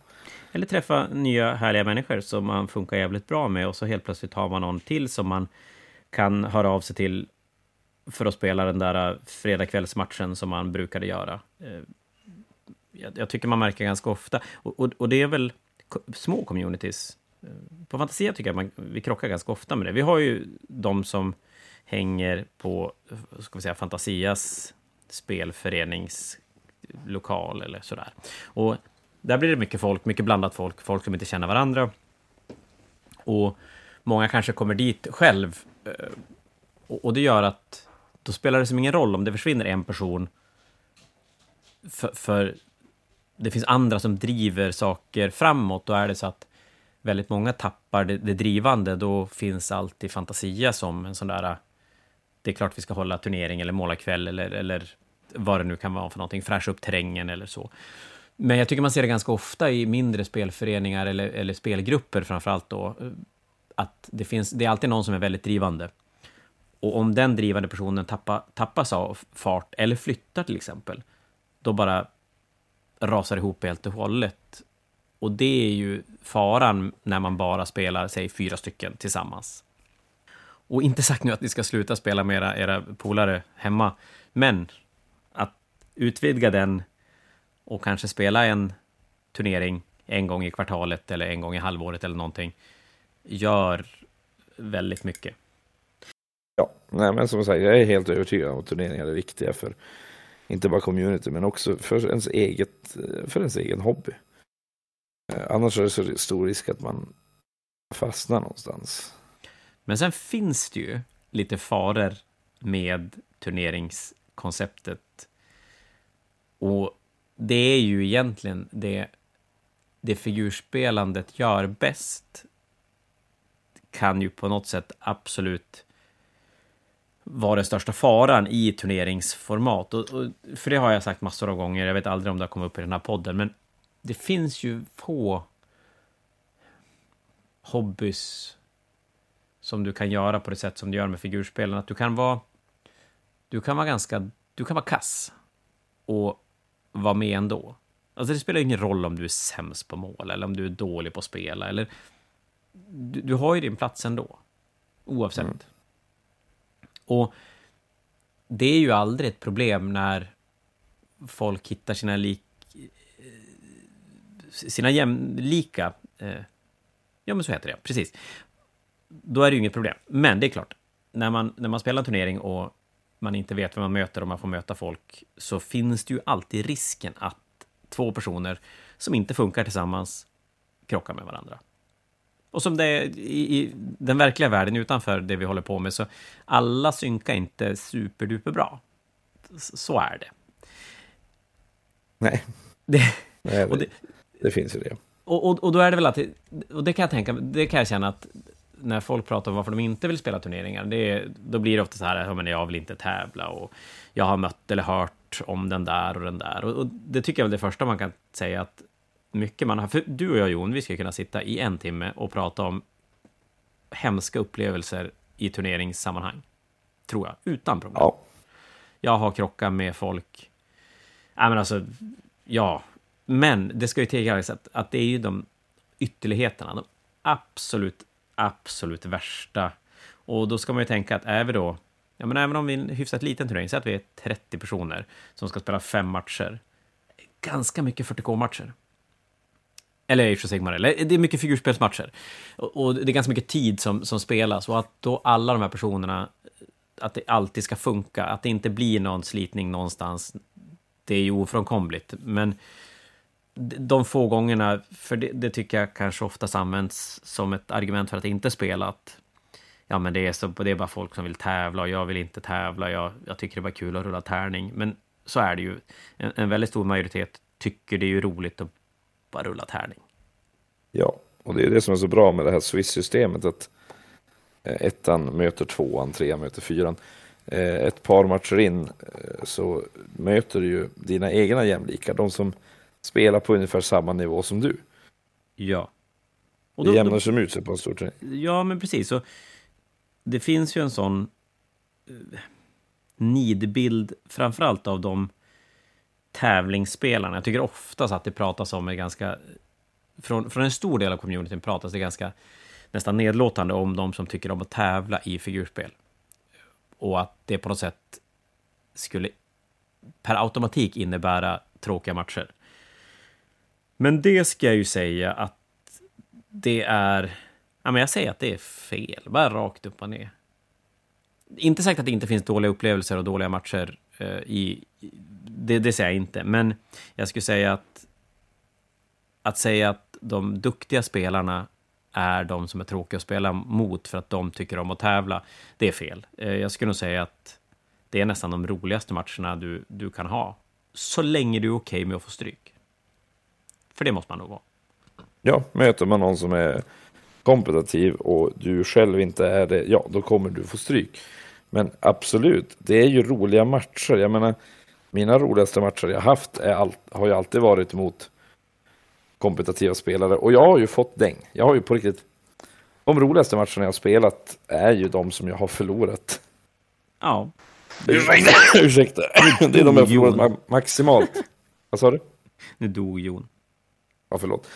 Eller träffa nya härliga människor som man funkar jävligt bra med och så helt plötsligt har man någon till som man kan höra av sig till för att spela den där fredagkvällsmatchen som man brukade göra jag, jag, tycker man märker ganska ofta, och, och, och det är väl små communities. Eh, på Fantasia tycker jag man, vi krockar ganska ofta med det. Vi har ju de som hänger på eh, ska vi säga, Fantasias spelföreningslokal eller sådär. Och där blir det mycket folk, mycket blandat folk, folk som inte känner varandra. Och många kanske kommer dit själv. Eh, och det gör att då spelar det som ingen roll om det försvinner en person. För, för det finns andra som driver saker framåt. Då är det så att väldigt många tappar det, det drivande. Då finns alltid Fantasia som en sån där... Äh, det är klart vi ska hålla turnering eller målarkväll eller, eller vad det nu kan vara för någonting. Fräscha upp terrängen eller så. Men jag tycker man ser det ganska ofta i mindre spelföreningar eller, eller spelgrupper framför allt då. Äh, att det, finns, det är alltid någon som är väldigt drivande. Och om den drivande personen tappar, tappas av fart eller flyttar till exempel, då bara rasar ihop helt och hållet. Och det är ju faran när man bara spelar, säg fyra stycken tillsammans. Och inte sagt nu att ni ska sluta spela med era, era polare hemma, men att utvidga den och kanske spela en turnering en gång i kvartalet eller en gång i halvåret eller någonting gör väldigt mycket. Ja, nej, men som sagt, jag är helt övertygad om att turneringar är viktiga för inte bara community men också för ens, eget, för ens egen hobby. Eh, annars är det så stor risk att man fastnar någonstans. Men sen finns det ju lite faror med turneringskonceptet. Och det är ju egentligen det, det figurspelandet gör bäst kan ju på något sätt absolut vara den största faran i turneringsformat. Och, och, för det har jag sagt massor av gånger, jag vet aldrig om det har kommit upp i den här podden, men det finns ju få hobbys som du kan göra på det sätt som du gör med figurspelen. Att du kan vara, du kan vara ganska, du kan vara kass och vara med ändå. Alltså det spelar ingen roll om du är sämst på mål eller om du är dålig på att spela. Eller, du, du har ju din plats ändå, oavsett. Mm. Och det är ju aldrig ett problem när folk hittar sina lik eh, sina jämlika eh, ja men så heter det, precis. Då är det ju inget problem. Men det är klart, när man, när man spelar en turnering och man inte vet vem man möter och man får möta folk, så finns det ju alltid risken att två personer som inte funkar tillsammans krockar med varandra. Och som det är i, i, den verkliga världen utanför det vi håller på med, så alla synkar inte superduper bra. Så är det. Nej. Det, Nej det, det, finns ju det. Och, och, och då är det väl att, och det kan jag tänka, det kan jag känna att när folk pratar om varför de inte vill spela turneringar, det då blir det ofta så här, men jag vill inte tävla och jag har mött eller hört om den där och den där. Och, och det tycker jag är det första man kan säga att mycket man har, för du och jag Jon, vi ska kunna sitta i en timme och prata om hemska upplevelser i turneringssammanhang. Tror jag, utan problem. Ja. Jag har krockat med folk, nej men alltså, ja, men det ska ju tilläggas att, att det är ju de ytterligheterna, de absolut absolut värsta. Och då ska man ju tänka att är vi då, ja men även om vi är en hyfsat liten turnering, så att vi är 30 personer som ska spela fem matcher. Ganska mycket 40K-matcher. Eller Age of Sigmar, eller det är mycket figurspelsmatcher. Och, och, det är ganska mycket tid som, som spelas och att då alla de här personerna, att det alltid ska funka, att det inte blir någon slitning någonstans, det är ju ofrånkomligt. Men de få gångerna, för det, det, tycker jag kanske oftast används som ett argument för att inte spela, att ja, men det är, så, det är bara folk som vill tävla och jag vill inte tävla, jag, jag tycker det är bara kul att rulla tärning. Men så är det ju. En, en väldigt stor majoritet tycker det är ju roligt att bara rulla tärning. Ja, Och det är det som är så bra med det här Swiss-systemet. Att eh, ettan möter tvåan, trean möter fyran. Eh, ett par matcher in eh, så möter du ju dina egna jämlikar. De som spelar på ungefär samma nivå som du. Ja. Och då, det jämnar som ut sig på en stor turnering. Ja, men precis. Så det finns ju en sån nidbild, framförallt av de tävlingsspelarna. Jag tycker oftast att det pratas om, är ganska, från, från en stor del av communityn pratas det ganska nästan nedlåtande om de som tycker om att tävla i figurspel. Och att det på något sätt skulle per automatik innebära tråkiga matcher. Men det ska jag ju säga att det är... Ja, men jag säger att det är fel, bara rakt upp och ner. Inte sagt att det inte finns dåliga upplevelser och dåliga matcher eh, i, det, det säger jag inte, men jag skulle säga att att säga att de duktiga spelarna är de som är tråkiga att spela mot för att de tycker om att tävla, det är fel. Eh, jag skulle nog säga att det är nästan de roligaste matcherna du, du kan ha, så länge du är okej okay med att få stryk. För det måste man nog vara. Ja, möter man någon som är kompetitiv och du själv inte är det, ja, då kommer du få stryk. Men absolut, det är ju roliga matcher. Jag menar, mina roligaste matcher jag haft är all, har ju alltid varit mot kompetitiva spelare. Och jag har ju fått däng. Jag har ju på riktigt... De roligaste matcherna jag har spelat är ju de som jag har förlorat. Ja. Ursäkta! Ursäkta. Det är de jag har förlorat maximalt. Vad sa du? Nu dog Jon. Ja, förlåt.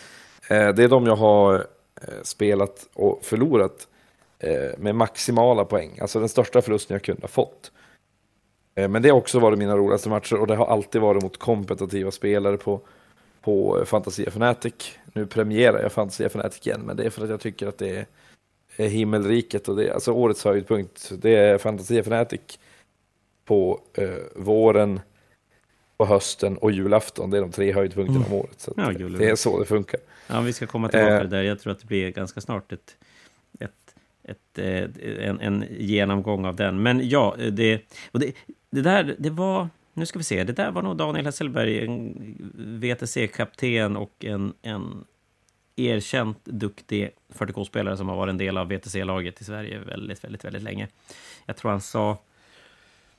Eh, det är de jag har eh, spelat och förlorat eh, med maximala poäng. Alltså den största förlusten jag kunde ha fått. Men det har också varit mina roligaste matcher och det har alltid varit mot kompetitiva spelare på, på Fantasia Fnatic. Nu premierar jag Fantasia Fnatic igen, men det är för att jag tycker att det är himmelriket och det är alltså årets höjdpunkt. Det är Fantasia Fnatic på eh, våren, på hösten och julafton. Det är de tre höjdpunkterna mm. om året. Så ja, det är så det funkar. Ja, vi ska komma tillbaka till eh, det där. Jag tror att det blir ganska snart ett, ett, ett, eh, en, en genomgång av den. Men ja, det, det, det där, det var... Nu ska vi se, det där var nog Daniel Hesselberg, en VTC-kapten och en, en erkänt duktig 40K-spelare som har varit en del av VTC-laget i Sverige väldigt, väldigt, väldigt länge. Jag tror han sa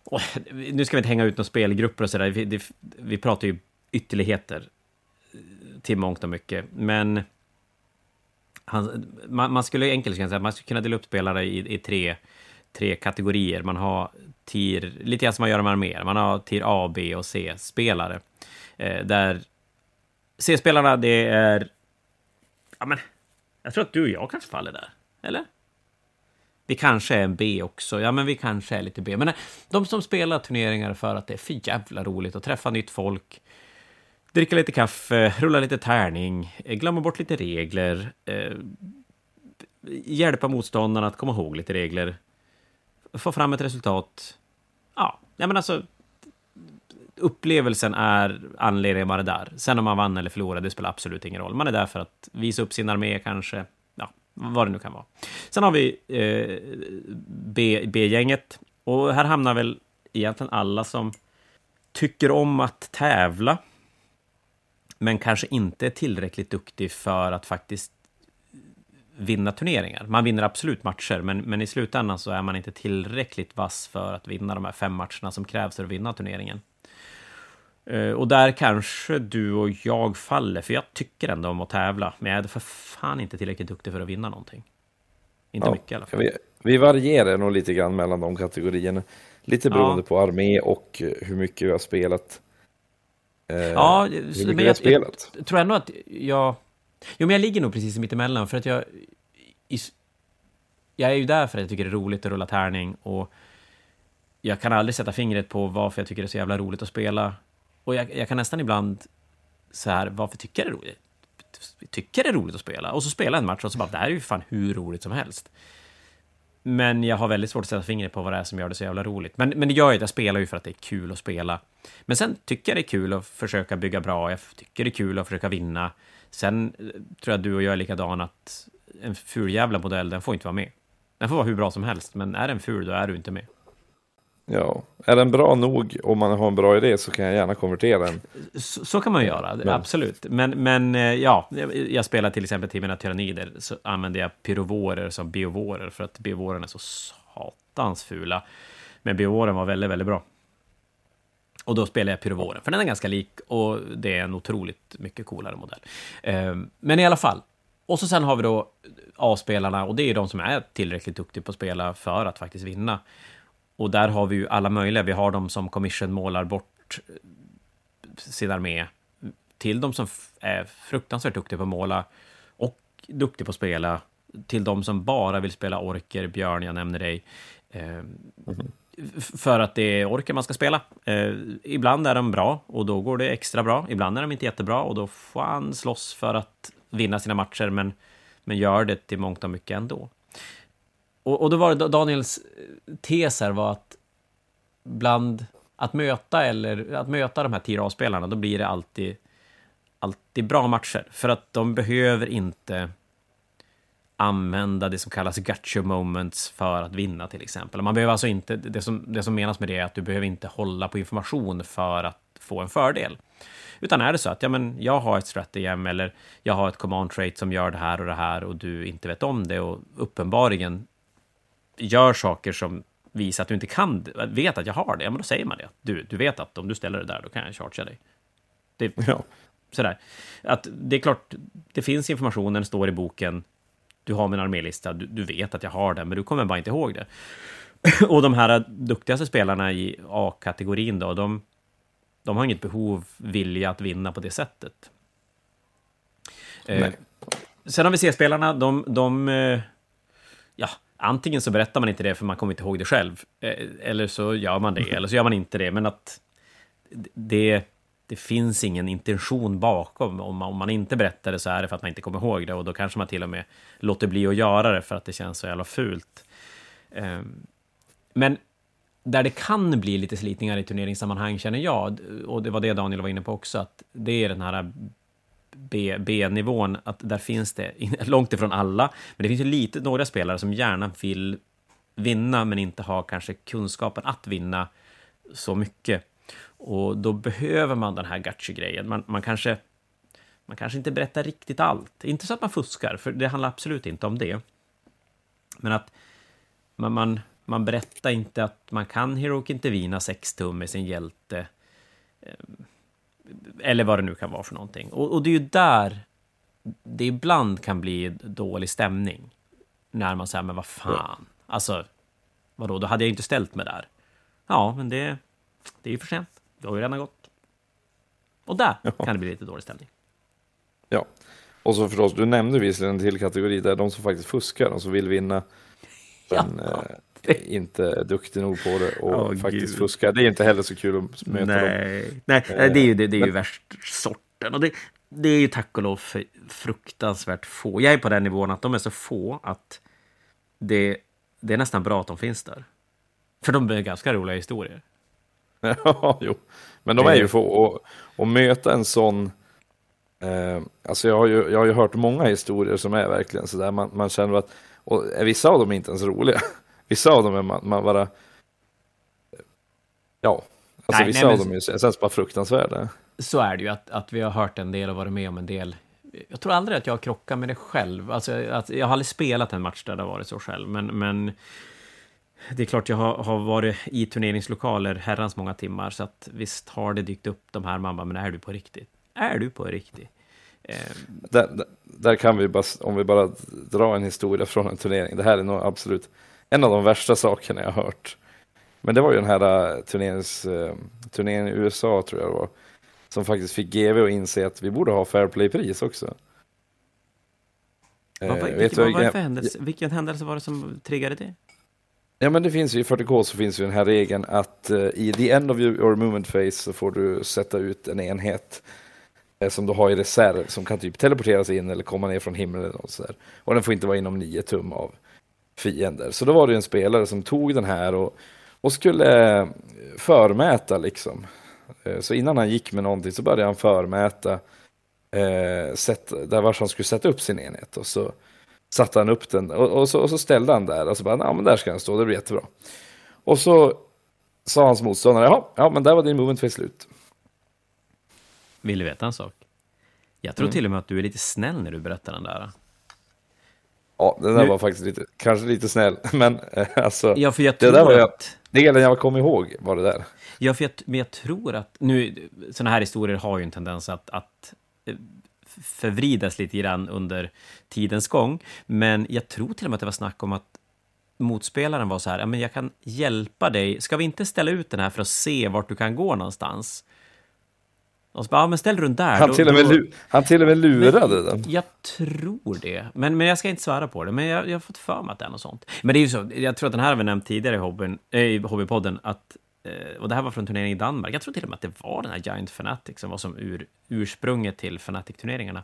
Oh, nu ska vi inte hänga ut några spelgrupper och sådär. Vi, vi pratar ju ytterligheter till mångt och mycket. Men han, man, man, skulle enkelt kunna säga man skulle kunna dela upp spelare i, i tre, tre kategorier. Man har tier, lite grann som man gör med arméer. Man har tier A, B och C-spelare. Eh, där C-spelarna, det är... Ja, men jag tror att du och jag kanske faller där. Eller? Vi kanske är en B också. Ja, men vi kanske är lite B. Men eh, de som spelar turneringar för att det är för jävla roligt att träffa nytt folk, dricka lite kaffe, rulla lite tärning, eh, glömma bort lite regler, eh, hjälpa motståndarna att komma ihåg lite regler, få fram ett resultat. Ja, nej men alltså, upplevelsen är anledningen att är där. Sen om man vann eller förlorade, det spelar absolut ingen roll. Man är där för att visa upp sin armé kanske, Ja, vad det nu kan vara. Sen har vi eh, B-gänget. Och här hamnar väl egentligen alla som tycker om att tävla, men kanske inte är tillräckligt duktig för att faktiskt vinna turneringar. Man vinner absolut matcher, men, men i slutändan så är man inte tillräckligt vass för att vinna de här fem matcherna som krävs för att vinna turneringen. Uh, och där kanske du och jag faller, för jag tycker ändå om att tävla, men jag är för fan inte tillräckligt duktig för att vinna någonting. Inte ja, mycket i alla fall. Vi, vi varierar nog lite grann mellan de kategorierna. Lite beroende ja. på armé och hur mycket vi har spelat. Uh, ja, hur men jag, spelat. jag tror ändå att jag... Jo, men jag ligger nog precis mittemellan för att jag... I, jag är ju där för att jag tycker det är roligt att rulla tärning och jag kan aldrig sätta fingret på varför jag tycker det är så jävla roligt att spela och jag, jag, kan nästan ibland så här, varför tycker jag det är roligt? Tycker det är roligt att spela? Och så spelar jag en match och så bara, det här är ju fan hur roligt som helst. Men jag har väldigt svårt att sätta fingret på vad det är som gör det så jävla roligt. Men, men det gör ju att jag spelar ju för att det är kul att spela. Men sen tycker jag det är kul att försöka bygga bra, jag tycker det är kul att försöka vinna. Sen eh, tror jag du och jag är likadan att en ful jävla modell, den får inte vara med. Den får vara hur bra som helst, men är den ful, då är du inte med. Ja, är den bra nog och man har en bra idé så kan jag gärna konvertera den. Så, så kan man göra, men. absolut. Men, men eh, ja, jag spelar till exempel till mina tyrannider så använder jag pyrovorer som biovorer för att biovorerna är så satans fula. Men biovoren var väldigt, väldigt bra. Och då spelar jag pyrovoren, för den är ganska lik och det är en otroligt mycket coolare modell. Ehm, men i alla fall. Och så sen har vi då A-spelarna och det är de som är tillräckligt duktiga på att spela för att faktiskt vinna. Och där har vi ju alla möjliga. Vi har de som commission målar bort eh, sin armé till de som är fruktansvärt duktiga på att måla och duktiga på att spela till de som bara vill spela orker, Björn, jag nämner dig. Eh, mm -hmm. För att det är orken man ska spela. Eh, ibland är de bra och då går det extra bra. Ibland är de inte jättebra och då får han slåss för att vinna sina matcher, men, men gör det till mångt och mycket ändå. Och, och då var det Daniels eh, tes här var att bland att möta eller att möta de här tio spelarna då blir det alltid, alltid bra matcher. För att de behöver inte använda det som kallas gotcha moments för att vinna till exempel. Man behöver alltså inte, det som, det som menas med det är att du behöver inte hålla på information för att få en fördel. Utan är det så att ja, men jag har ett stratagem eller jag har ett command trait som gör det här och det här och du inte vet om det och uppenbarligen gör saker som visar att du inte kan, vet att jag har det, ja, men då säger man det. Du, du vet att om du ställer det där, då kan jag chargea dig. Det, ja. sådär. Att det är klart, det finns information, den står i boken, du har min armélista, du, du vet att jag har den, men du kommer bara inte ihåg det. Och de här duktigaste spelarna i A-kategorin då, de, de har inget behov, vilja att vinna på det sättet. Eh, sen har vi C-spelarna, de, de eh, ja, antingen så berättar man inte det för man kommer inte ihåg det själv, eh, eller så gör man det, eller så gör man inte det, men att det, det finns ingen intention bakom. Om man, om man inte berättar det så är det för att man inte kommer ihåg det och då kanske man till och med låter bli att göra det för att det känns så jävla fult. Ehm, men där det kan bli lite slitningar i turneringssammanhang känner jag, och det var det Daniel var inne på också, att det är den här B-nivån, att där finns det, långt ifrån alla, men det finns ju lite, några spelare som gärna vill vinna, men inte har kanske kunskapen att vinna så mycket. Och då behöver man den här gachi-grejen. Man, man, kanske, man kanske inte berättar riktigt allt. Inte så att man fuskar, för det handlar absolut inte om det. Men att man, man, man berättar inte att man kan Heroic Intervina 6 tum med sin hjälte. Eh, eller vad det nu kan vara för någonting. Och, och det är ju där det ibland kan bli dålig stämning. När man säger, men vad fan. Alltså, vadå, då hade jag inte ställt mig där. Ja, men det, det är ju för sent. Det har ju redan gått. Och där ja. kan det bli lite dålig stämning. Ja, och så förstås, du nämnde visserligen en till kategori där de som faktiskt fuskar, de som vill vinna. Men, ja. eh, inte är duktig nog på det och oh, faktiskt Gud. fuskar. Det är inte heller så kul att möta Nej. dem. Nej, eh, det är ju, det, det är ju värst sorten. Och det, det är ju tack och lov fruktansvärt få. Jag är på den nivån att de är så få att det, det är nästan bra att de finns där. För de är ganska roliga historier. Ja, jo. Men de är ju få. Och, möta en sån... Eh, alltså jag har, ju, jag har ju hört många historier som är verkligen sådär. Man, man känner att... Och vissa av dem är inte ens roliga. Vissa av dem är man, man bara... Ja, alltså nej, vissa nej, av dem är, känns bara fruktansvärda. Så är det ju, att, att vi har hört en del och varit med om en del. Jag tror aldrig att jag har krockat med det själv. Alltså, att, jag har aldrig spelat en match där det har varit så själv, men, men det är klart jag har, har, varit i turneringslokaler herrans många timmar, så att visst har det dykt upp de här, man bara, men är du på riktigt? Är du på riktigt? Eh. Där, där, där, kan vi bara, om vi bara drar en historia från en turnering, det här är nog absolut en av de värsta sakerna jag har hört. Men det var ju den här uh, turnerings, uh, turneringen i USA, tror jag det var, som faktiskt fick GV att inse att vi borde ha fair play-pris också. Vad, uh, vilken, vad var det för händelse? Vilken händelse var det som triggade det? Ja men det finns ju, i 40K så finns ju den här regeln att uh, i the end of your movement phase så får du sätta ut en enhet uh, som du har i reserv som kan typ teleporteras in eller komma ner från himlen eller något sådär. Och den får inte vara inom 9 tum av fiender. Så då var det en spelare som tog den här och, och skulle uh, förmäta liksom. Så innan han gick med någonting så började han förmäta eh, sätt, där var han skulle sätta upp sin enhet. Och så satte han upp den och, och, så, och så, ställde han där och så bara, ja men där ska den stå, det blir jättebra. Och så sa hans motståndare, ja, ja men där var din movement face slut. Vill du veta en sak? Jag tror Mm. till och med att du är lite snäll när du berättar den där. Ja, den där Nu- var faktiskt lite, kanske lite snäll, men eh, alltså, Ja, för jag det tror där var jag, att... delen jag kom ihåg var det där. Ja, för jag, men jag tror att... Nu, sådana här historier har ju en tendens att, att förvridas lite grann under tidens gång. Men jag tror till och med att det var snack om att motspelaren var så här, ja, men jag kan hjälpa dig. Ska vi inte ställa ut den här för att se vart du kan gå någonstans? Och så bara, ja, men ställ runt där. Han då- till och med, då- han till och med lurade den. Jag tror det, men, men jag ska inte svära på det. Men jag, jag har fått för mig att det är något sånt. Men det är ju så, jag tror att den här har vi nämnt tidigare i, hobbyn, äh, i Hobbypodden, att, och det här var från turneringen i Danmark. Jag tror till och med att det var den här Giant Fanatic som var som ur, ursprunget till Fanatic-turneringarna.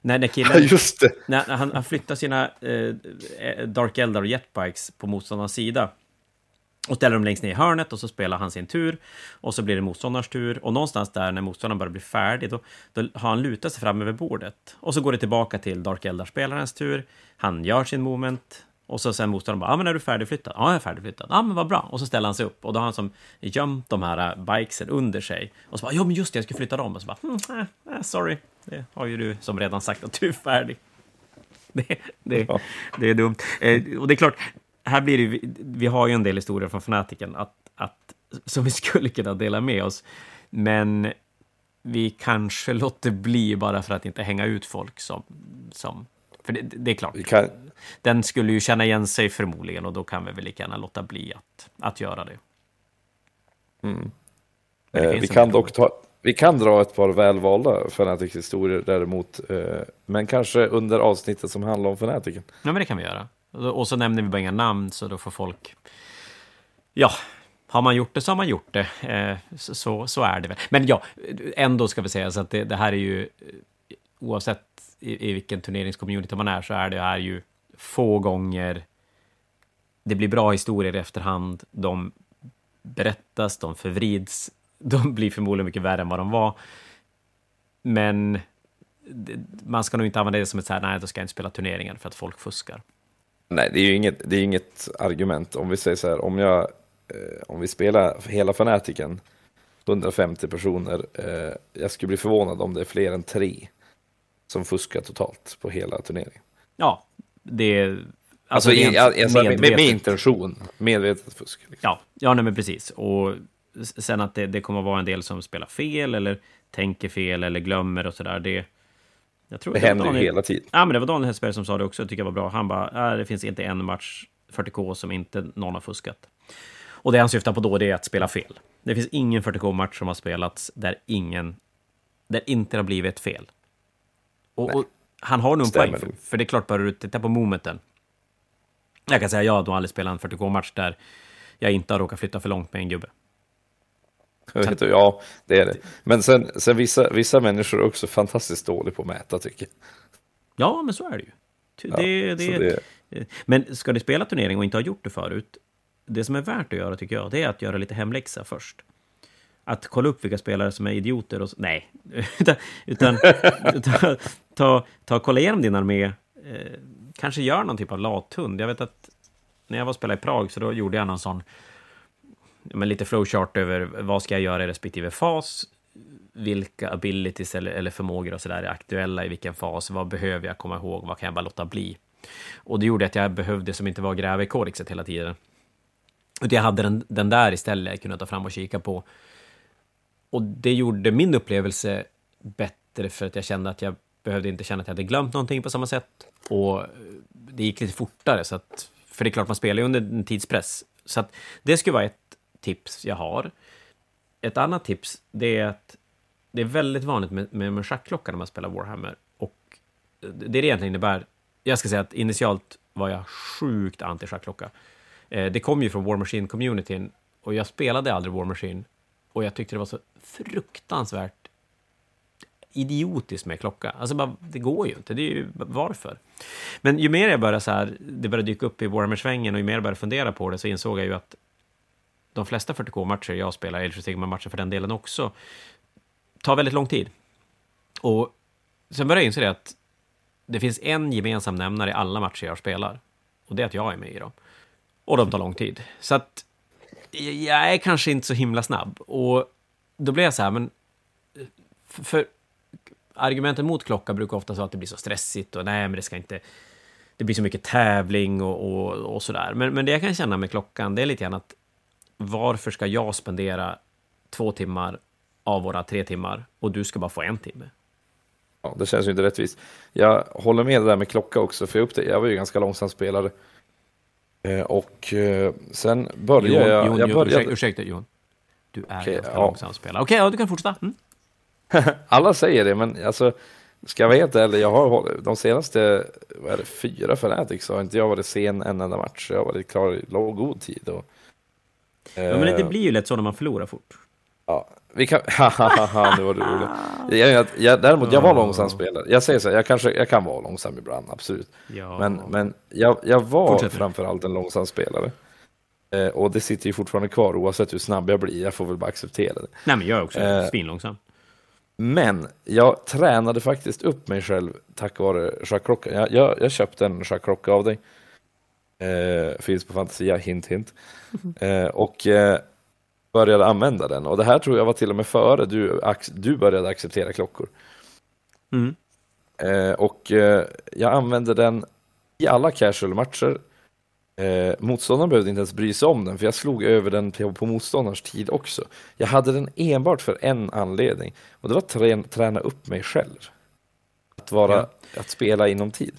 När, när Ja, killen... just det. När han, han flyttar sina eh, Dark Eldar och Jetbikes på motståndarens sida och ställer dem längst ner i hörnet och så spelar han sin tur. Och så blir det motståndarens tur. Och någonstans där när motståndaren börjar bli färdig, då, då har han lutat sig fram över bordet. Och så går det tillbaka till Dark Eldar-spelarens tur. Han gör sin moment. Och så sen motståndaren bara, ja men är du färdigflyttad? Ja, jag är färdigflyttad. Ja, men vad bra. Och så ställer han sig upp. Och då har han som gömt de här äh, bikesen under sig. Och så bara, ja men just det, jag ska flytta dem. Och så bara, hm, äh, sorry. Det har ju du som redan sagt att du är färdig. Det, det, Ja. det är dumt. Eh, och det är klart, här blir det, ju- vi har ju en del historier från fanatiken att, att, som vi skulle kunna dela med oss. Men vi kanske låter bli bara för att inte hänga ut folk som... som för det, det är klart, kan, den skulle ju känna igen sig förmodligen och då kan vi väl lika gärna låta bli att, att göra det. Men det eh, vi kan dock ta, vi kan dra ett par välvalda Fanatic-historier däremot, eh, men kanske under avsnittet som handlar om Fanatiken. Ja, men det kan vi göra. Och så nämner vi bara inga namn, så då får folk... Ja, har man gjort det så har man gjort det. Eh, så, så, så är det väl. Men ja, ändå ska vi säga så att det, det här är ju... eh, Oavsett i, i vilken turneringscommunity man är, så är det här ju få gånger det blir bra historier i efterhand. De berättas, de förvrids. De blir förmodligen mycket värre än vad de var. Men man ska nog inte använda det som ett så här, nej, då ska jag inte spela turneringen för att folk fuskar. Nej, det är ju inget, det är inget argument. Om vi säger så här, om, jag, eh, om vi spelar hela Fanatiken, 150 personer, eh, jag skulle bli förvånad om det är fler än tre som fuskar totalt på hela turneringen. Ja, det är... Alltså, rent i, alltså med, med, intention, medvetet fusk. Liksom. Ja, ja nej, men precis. Och sen att det, det kommer att vara en del som spelar fel eller tänker fel eller glömmer och sådär. Det, jag tror Det var händer ju hela tiden. Ja, men det var Daniel Hellsberg som sa det också, tycker jag var bra. Han bara, äh, det finns inte en match 40K som inte någon har fuskat. Och det han syftar på då, det är att spela fel. Det finns ingen 40K-match som har spelats där ingen, där inte har blivit ett fel. Och, och han har nog en poäng, för, för det är klart, bara du tittar på momenten. Jag kan säga, jag har nog aldrig spelat en 40K-match där jag inte har råkat flytta för långt med en gubbe. Inte, Ja, det är det. Men sen, sen vissa, vissa människor är också fantastiskt dåliga på att mäta, tycker jag. Ja, men så är det ju. Ja, det, så det, det- Men ska du spela turnering och inte ha gjort det förut, det som är värt att göra tycker jag, det är att göra lite hemläxa först. Att kolla upp vilka spelare som är idioter och så, nej, utan, utan ta, ta, ta och kolla igenom din armé. Eh, kanske gör någon typ av lathund. Jag vet att när jag var och spelade i Prag så då gjorde jag någon sån, men lite flowchart över vad ska jag göra i respektive fas, vilka abilities eller, eller förmågor och sådär är aktuella i vilken fas, vad behöver jag komma ihåg, vad kan jag bara låta bli? Och det gjorde att jag behövde som inte var gräva i kodexet hela tiden. Utan jag hade den, den där istället jag kunde ta fram och kika på. Och det gjorde min upplevelse bättre för att jag kände att jag behövde inte känna att jag hade glömt någonting på samma sätt. Och det gick lite fortare, så att, för det är klart man spelar ju under en tidspress. Så att det skulle vara ett tips jag har. Ett annat tips, det är att det är väldigt vanligt med, med, en schackklocka när man spelar Warhammer. Och det det egentligen innebär, jag ska säga att initialt var jag sjukt anti schackklocka. Eh, det kom ju från War Machine-communityn och jag spelade aldrig War Machine. Och jag tyckte det var så fruktansvärt idiotiskt med klocka. Alltså, bara, det går ju inte. Det är ju varför. Men ju mer jag började så här, det började dyka upp i Warhammer-svängen och ju mer jag började fundera på det så insåg jag ju att de flesta 40K-matcher jag spelar, eller of matcher för den delen också, tar väldigt lång tid. Och sen började jag inse det att det finns en gemensam nämnare i alla matcher jag spelar. Och det är att jag är med i dem. Och de tar lång tid. Så att jag är kanske inte så himla snabb. Och då blir jag så här, men... För, för argumenten mot klocka brukar ofta vara att det blir så stressigt och nej, men det ska inte... Det blir så mycket tävling och, och, och sådär. Men, men det jag kan känna med klockan, det är lite grann att varför ska jag spendera två timmar av våra tre timmar och du ska bara få en timme? Ja, det känns ju inte rättvist. Jag håller med det där med klocka också, för jag, upptäckte, jag var ju ganska långsam spelare. Eh, och eh, sen började Johan, jag... Johan, jag började... ursäkta, ursäkta Johan. Du är Okej, ganska ja. långsam spelare. Okej, ja, du kan fortsätta. Mm. Alla säger det, men alltså, ska jag vara helt ärlig, jag har de senaste vad är det, fyra Fanatics har inte jag varit sen en enda match. Jag har varit klar i låg god tid. Och, Ja, men det eh, blir ju lätt så när man förlorar fort. Ja, vi kan... Nu var det roligt. Jag, jag, jag, däremot, jag var långsam spelare. Jag säger så här, jag, kanske, jag kan vara långsam ibland, absolut. Ja. Men, men jag, jag var Fortsätt. framförallt en långsam spelare. Eh, och det sitter ju fortfarande kvar oavsett hur snabb jag blir. Jag får väl bara acceptera det. Nej, men jag är också Eh, svinlångsam. Men jag tränade faktiskt upp mig själv tack vare schackklockan. Jag, jag, jag köpte en schackklocka av dig. Eh, finns på Fantasia, hint hint. Eh, och eh, började använda den. Och det här tror jag var till och med före du, du började acceptera klockor. Mm. Eh, och eh, jag använde den i alla casual-matcher. Eh, motståndaren behövde inte ens bry sig om den, för jag slog över den på, på motståndarens tid också. Jag hade den enbart för en anledning, och det var att trä, träna upp mig själv. Att, vara, Ja. att spela inom tid.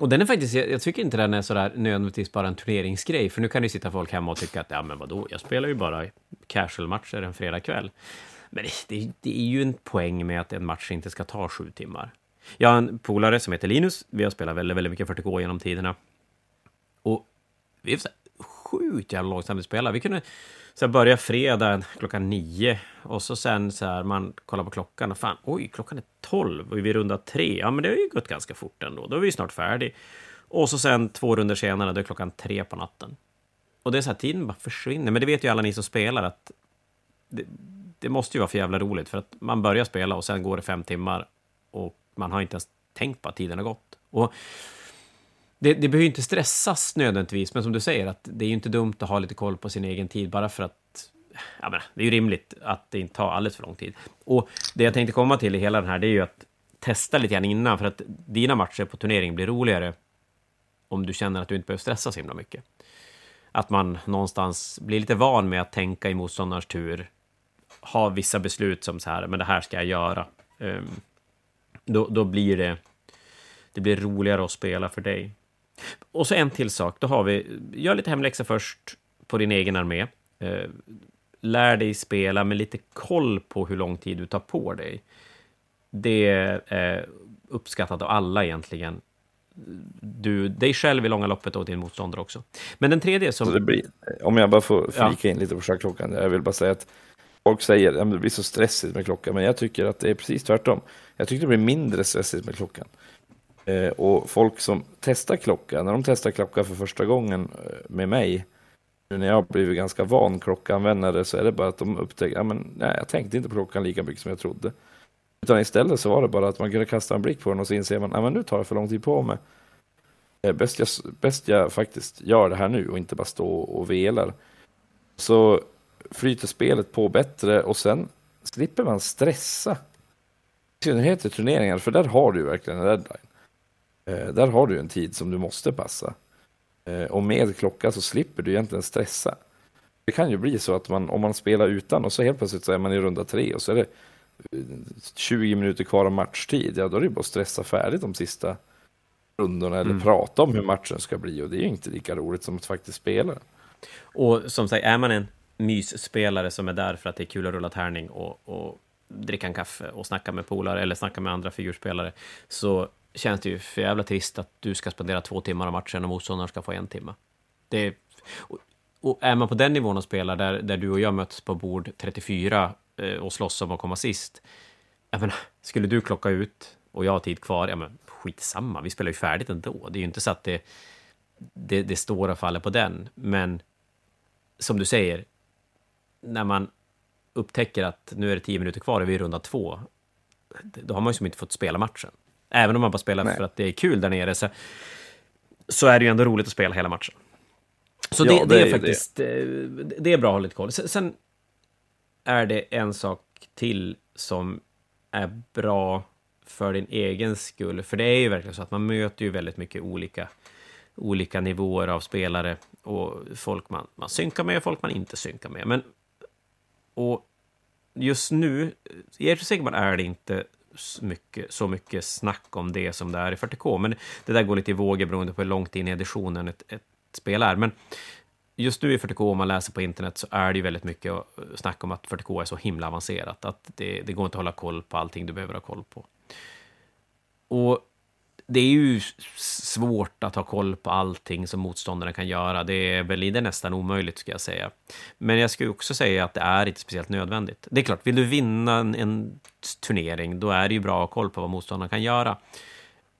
Och den är faktiskt, jag, tycker inte den är sådär nödvändigtvis bara en turneringsgrej, för nu kan det sitta folk hemma och tycka att ja men vadå, jag spelar ju bara casual-matcher en fredagkväll. Men det, det är ju en poäng med att en match inte ska ta sju timmar. Jag har en polare som heter Linus, vi har spelat väldigt, väldigt mycket 40K genom tiderna. Vi är så sjukt jävla långsamt spelare. Vi kunde så här, börja fredag klockan nio och så sen så här, man kollar på klockan och fan, oj, klockan är tolv och vi rundar tre. Ja, men det har ju gått ganska fort ändå. Då är vi snart färdig. Och så sen två runder senare, då är klockan tre på natten. Och det är så här, tiden bara försvinner. Men det vet ju alla ni som spelar att det, det måste ju vara för jävla roligt för att man börjar spela och sen går det fem timmar och man har inte ens tänkt på att tiden har gått. Och det, det behöver ju inte stressas nödvändigtvis, men som du säger, att det är ju inte dumt att ha lite koll på sin egen tid, bara för att ja, men, det är ju rimligt att det inte tar alldeles för lång tid. Och det jag tänkte komma till i hela den här, det är ju att testa lite grann innan, för att dina matcher på turnering blir roligare om du känner att du inte behöver stressa så himla mycket. Att man någonstans blir lite van med att tänka i motståndarens tur, ha vissa beslut som så här, men det här ska jag göra. Um, då, då blir det, det blir roligare att spela för dig. Och så en till sak, då har vi, gör lite hemläxa först på din egen armé. Eh, lär dig spela med lite koll på hur lång tid du tar på dig. Det är uppskattat av alla egentligen. Du, dig själv i långa loppet och din motståndare också. Men den tredje som... Blir, om jag bara får Ja. flika in lite på schackklockan. Jag vill bara säga att folk säger att det blir så stressigt med klockan, men jag tycker att det är precis tvärtom. Jag tycker det blir mindre stressigt med klockan. Eh, och folk som testar klocka, när de testar klocka för första gången eh, med mig, nu när jag har blivit ganska van klockanvändare, så är det bara att de upptäcker, ja men nej, jag tänkte inte på klockan lika mycket som jag trodde. Utan istället så var det bara att man kunde kasta en blick på den och så inser man, ja men nu tar jag för lång tid på mig. Bäst jag, bäst jag faktiskt gör det här nu och inte bara stå och velar. Så flyter spelet på bättre och sen slipper man stressa. I synnerhet i turneringar, för där har du verkligen en deadline. Eh, där har du en tid som du måste passa. Eh, och med klocka så slipper du egentligen stressa. Det kan ju bli så att man, om man spelar utan och så helt plötsligt så är man i runda tre och så är det eh, 20 minuter kvar av matchtid. Ja, då är det bara att stressa färdigt de sista rundorna eller Mm. prata om hur matchen ska bli och det är ju inte lika roligt som att faktiskt spela. Och som sagt, är man en mysspelare som är där för att det är kul att rulla tärning och, och dricka en kaffe och snacka med polare eller snacka med andra figurspelare, så känns det ju för jävla trist att du ska spendera två timmar av matchen och motståndaren ska få en timme. Det är, och, och är man på den nivån och spelar där, där du och jag möts på bord 34 eh, och slåss om att komma sist, jag menar, skulle du klocka ut och jag har tid kvar, ja men skitsamma, vi spelar ju färdigt ändå. Det är ju inte så att det, det, det står och faller på den, men som du säger, när man upptäcker att nu är det tio minuter kvar och vi är i runda två, då har man ju som inte fått spela matchen. Även om man bara spelar Nej. för att det är kul där nere, så, så är det ju ändå roligt att spela hela matchen. Så Ja, det, det, det är faktiskt... eh, Det är bra att ha lite koll. Sen, sen är det en sak till som är bra för din egen skull. För det är ju verkligen så att man möter ju väldigt mycket olika, olika nivåer av spelare och folk man, man synkar med och folk man inte synkar med. Men, och just nu, i Age of Sigmar är det inte så mycket, så mycket snack om det som det är i 40K. Men det där går lite i vågor beroende på hur långt in i editionen ett, ett spel är. Men just nu i 40K, om man läser på internet, så är det ju väldigt mycket eh, snack om att 40K är så himla avancerat. Att det, det går inte att hålla koll på allting du behöver ha koll på. Och det är ju svårt att ha koll på allting som motståndarna kan göra. Det är väl det nästan omöjligt, ska jag säga. Men jag skulle också säga att det är inte speciellt nödvändigt. Det är klart, vill du vinna en, en turnering, då är det ju bra att ha koll på vad motståndarna kan göra.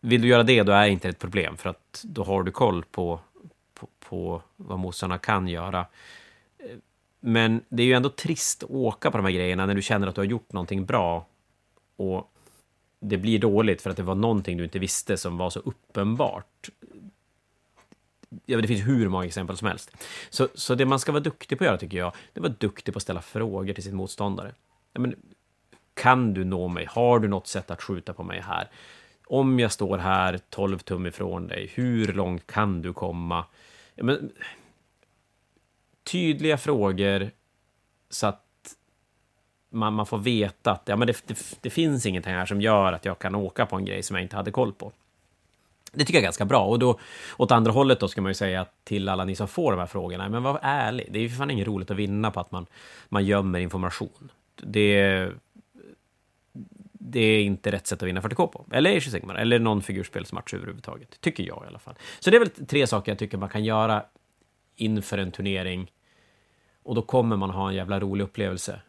Vill du göra det, då är det inte ett problem, för att då har du koll på, på, på vad motståndarna kan göra. Men det är ju ändå trist att åka på de här grejerna när du känner att du har gjort någonting bra och det blir dåligt för att det var någonting du inte visste som var så uppenbart. Ja, det finns hur många exempel som helst. Så, så det man ska vara duktig på att göra, tycker jag, det är att vara duktig på att ställa frågor till sin motståndare. Ja, men, kan du nå mig? Har du något sätt att skjuta på mig här? Om jag står här 12 tum ifrån dig, hur långt kan du komma? Ja, men, tydliga frågor så att man, man får veta att ja, men det, det, det, finns ingenting här som gör att jag kan åka på en grej som jag inte hade koll på. Det tycker jag är ganska bra. Och då, åt andra hållet då ska man ju säga till alla ni som får de här frågorna, men var ärlig. Det är ju fan inget roligt att vinna på att man, man gömmer information. Det, det är inte rätt sätt att vinna 40K på. Eller Age Sigmar, eller någon figurspelsmatch överhuvudtaget. Tycker jag i alla fall. Så det är väl tre saker jag tycker man kan göra inför en turnering. Och då kommer man ha en jävla rolig upplevelse.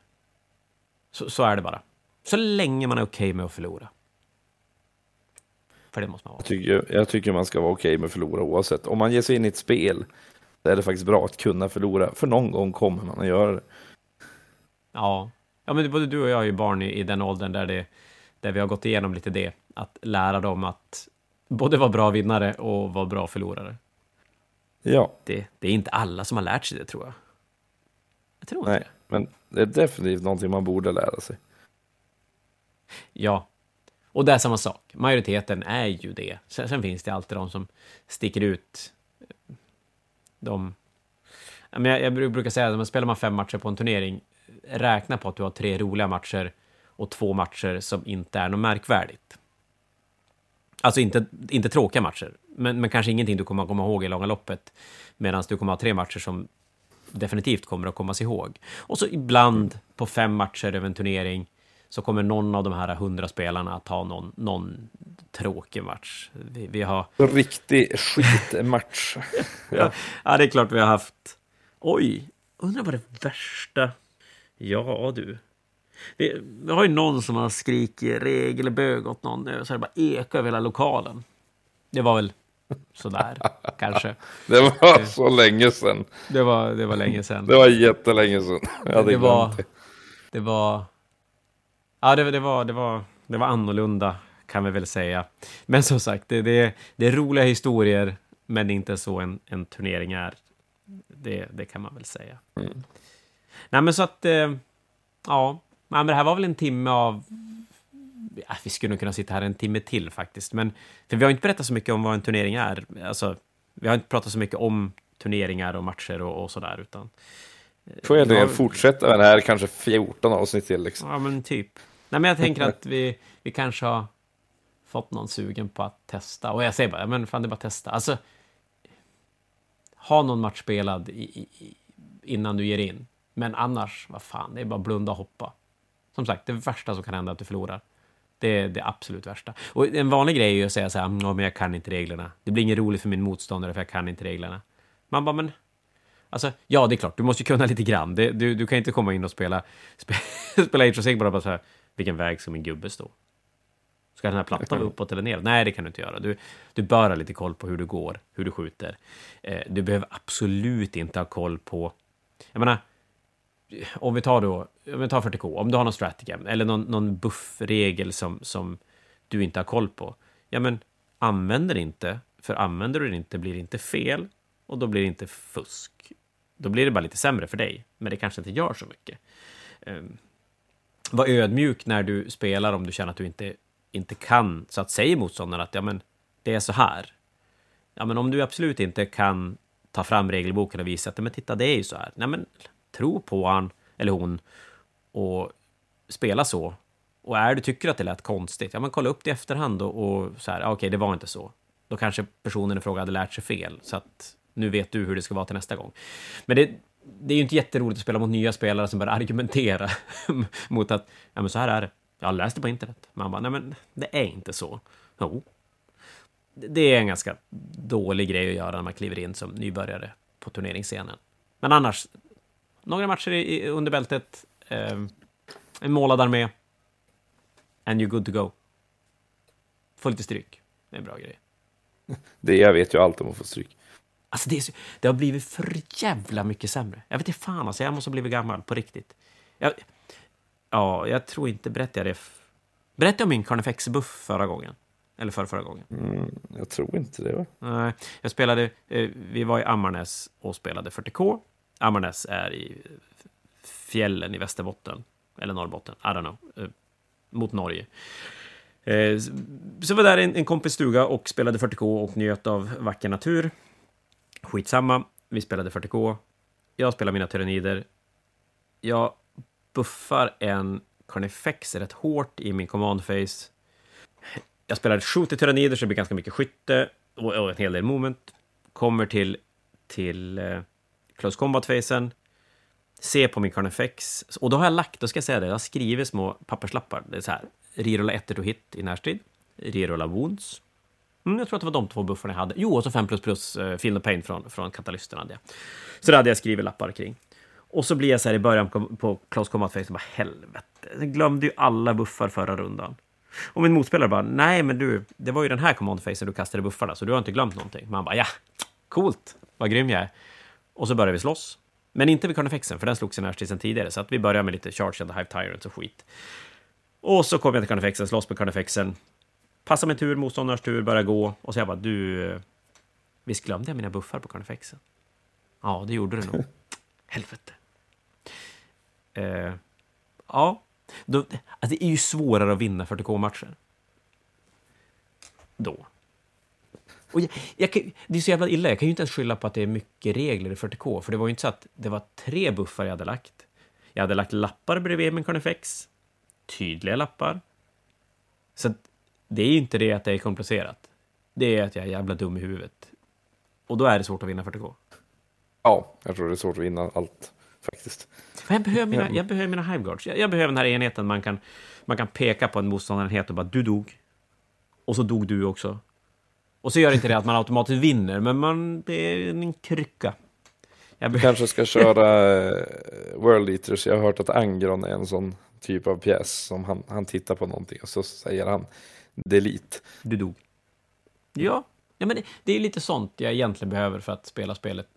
Så, så är det bara. Så länge man är okej okay med att förlora. För det måste man vara. Jag tycker, jag tycker man ska vara okej okay med att förlora oavsett. Om man ger sig in i ett spel, så är det faktiskt bra att kunna förlora. För någon gång kommer man att göra det. Ja, ja men både du och jag är ju barn i, i den åldern där, det, där vi har gått igenom lite det. Att lära dem att både vara bra vinnare och vara bra förlorare. Ja. Det, det är inte alla som har lärt sig det, tror jag. Jag tror Nej, inte det. men det är definitivt någonting man borde lära sig. Ja, och det är samma sak. Majoriteten är ju det. Sen, sen finns det alltid de som sticker ut. Eh, de... Jag, jag brukar säga att man spelar man fem matcher på en turnering, räkna på att du har tre roliga matcher och två matcher som inte är något märkvärdigt. Alltså inte, inte tråkiga matcher, men, men kanske ingenting du kommer att komma ihåg i långa loppet. Medan du kommer att ha tre matcher som definitivt kommer att kommas ihåg. Och så ibland på fem matcher över en turnering så kommer någon av de här hundra spelarna att ha någon, någon tråkig match. Vi, vi har... Riktig skitmatch. ja. ja, det är klart vi har haft. Oj, undrar vad det värsta... Ja, du. Det, vi har ju någon som har skrikit regelbög åt någon, så det bara ekar över hela lokalen. Det var väl sådär, kanske. Det var så länge sedan. Det var, det var länge sedan. Det var jättelänge sedan. Jag det, var, det var... Ja, det, det, var, det, var, det var annorlunda, kan vi väl säga. Men som sagt, det, det, det är roliga historier, men det är inte så en, en turnering är. Det, det kan man väl säga. Mm. Nej, men så att... Eh, ja, men det här var väl en timme av vi skulle nog kunna sitta här en timme till faktiskt. Men, för vi har inte berättat så mycket om vad en turnering är. Alltså, vi har inte pratat så mycket om turneringar och matcher och, och sådär. Utan, Får jag det fortsätta med det här kanske 14 avsnitt till? Liksom. Ja, men typ. Nej, men jag tänker att vi, vi kanske har fått någon sugen på att testa. Och jag säger bara, men fan det är bara att testa. Alltså, ha någon match spelad i, i, innan du ger in. Men annars, vad fan, det är bara blunda och hoppa. Som sagt, det värsta som kan hända är att du förlorar. Det är det absolut värsta. Och en vanlig grej är ju att säga så här, men jag kan inte reglerna. Det blir inget roligt för min motståndare för jag kan inte reglerna. Man bara, men... Alltså, ja, det är klart, du måste ju kunna lite grann. Det, du, du kan inte komma in och spela, spela, spela Age of Sigmar och bara så här, vilken väg ska min gubbe stå? Ska den här plattan vara uppåt eller ner? Nej, det kan du inte göra. Du, du bör ha lite koll på hur du går, hur du skjuter. Eh, du behöver absolut inte ha koll på... Jag menar, om vi tar då, om vi tar 40K, om du har någon strategem eller någon, någon buffregel som, som du inte har koll på, ja men använd den inte, för använder du den inte blir det inte fel och då blir det inte fusk. Då blir det bara lite sämre för dig, men det kanske inte gör så mycket. Um, var ödmjuk när du spelar om du känner att du inte, inte kan, så att säga motståndaren att ja, men det är så här. Ja, men om du absolut inte kan ta fram regelboken och visa att men titta, det är ju så här. Nej, men tro på han eller hon och spela så. Och är du tycker att det lät konstigt, ja men kolla upp det i efterhand och, och så här, ah, okej, okay, det var inte så. Då kanske personen i fråga hade lärt sig fel, så att nu vet du hur det ska vara till nästa gång. Men det, det är ju inte jätteroligt att spela mot nya spelare som börjar argumentera mot att, ja men så här är det. Jag har läst det på internet. Man bara, nej men det är inte så. Jo. Det är en ganska dålig grej att göra när man kliver in som nybörjare på turneringsscenen. Men annars, några matcher i, under bältet, eh, en målad armé, and you're good to go. Få lite stryk, det är en bra grej. Det jag vet ju allt om att få stryk. Alltså det, så, det, har blivit för jävla mycket sämre. Jag vet inte fan, alltså, jag måste ha blivit gammal på riktigt. Jag, ja, jag tror inte berättade jag det. Berättade jag om min Carnifex-buff förra gången? Eller förra, förra gången? Mm, jag tror inte det. Va? Nej, jag spelade, eh, vi var i Ammarnäs och spelade 40K. Ammarnäs är i fjällen i Västerbotten, eller Norrbotten, I don't know, eh, mot Norge. Eh, så var där en, en kompis stuga och spelade 40K och njöt av vacker natur. Skitsamma, vi spelade 40K. Jag spelar mina tyrannider. Jag buffar en Carnifex rätt hårt i min command face. Jag spelar shoot i tyrannider så det blir ganska mycket skytte och, och en hel del moment. Kommer till, till eh, close combat-facen. Se på min Carnifex. Och då har jag lagt, då ska jag säga det, jag har skrivit små papperslappar. Det är så här, rerolla 1 to hit i närstrid. Rerolla wounds. Mm, jag tror att det var de två buffarna jag hade. Jo, och så 5 plus plus uh, Feel no Pain från, från katalysten hade jag. Så det hade jag skrivit lappar kring. Och så blir jag så här i början på, på Close Combat Face, bara helvete, jag glömde ju alla buffar förra rundan. Och min motspelare bara, nej men du, det var ju den här command facen du kastade buffarna, så du har inte glömt någonting. Man bara, ja, coolt, vad grym jag är. Och så började vi slåss. Men inte vid Carnifexen, för den slogs i närstrid sedan tidigare, så att vi börjar med lite Charge and the Hive Tyrants och skit. Och så kommer jag till Carnifexen, slåss med Carnifexen. Passar min tur, motståndarens tur, börjar gå. Och så jag bara, du... Visst glömde jag mina buffar på Carnifexen? Ja, det gjorde du nog. Helvete. Uh, ja, då, alltså det är ju svårare att vinna 40K-matcher. Då. Och jag, jag det är så jävla illa, jag kan ju inte ens skylla på att det är mycket regler i 40K, för det var ju inte så att det var tre buffar jag hade lagt. Jag hade lagt lappar bredvid min Carnifex, tydliga lappar. Så det är ju inte det att det är komplicerat. Det är att jag är jävla dum i huvudet. Och då är det svårt att vinna 40K. Ja, jag tror det är svårt att vinna allt faktiskt. Jag behöver mina, jag behöver mina hiveguards. Jag, jag behöver den här enheten man kan, man kan peka på en motståndarenhet och bara du dog. Och så dog du också. Och så gör inte det att man automatiskt vinner, men man, det är en krycka. Jag du kanske ska köra eh, World Eaters. Jag har hört att Angron är en sån typ av pjäs som han, han tittar på någonting och så säger han delete. Du dog. Ja, ja men det, det är lite sånt jag egentligen behöver för att spela spelet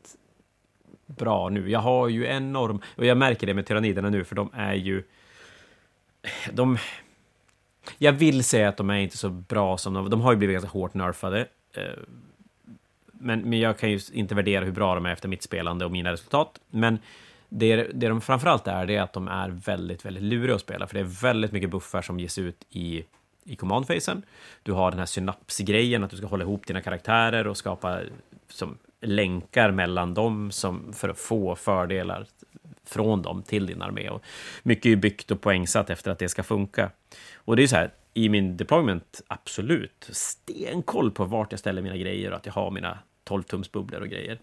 bra nu. Jag har ju enorm... Och jag märker det med tyranniderna nu, för de är ju... De... Jag vill säga att de är inte så bra som de... De har ju blivit ganska hårt nerfade. Eh, men, men jag kan ju inte värdera hur bra de är efter mitt spelande och mina resultat. Men det, det de framförallt är, det är att de är väldigt, väldigt luriga att spela, för det är väldigt mycket buffar som ges ut i, i command-facen. Du har den här synapsgrejen, att du ska hålla ihop dina karaktärer och skapa som länkar mellan dem som, för att få fördelar från dem till din armé. Och mycket är byggt och poängsatt efter att det ska funka. Och det är så här, i min deployment, absolut, stenkoll på vart jag ställer mina grejer och att jag har mina 12-tumsbubblor och grejer.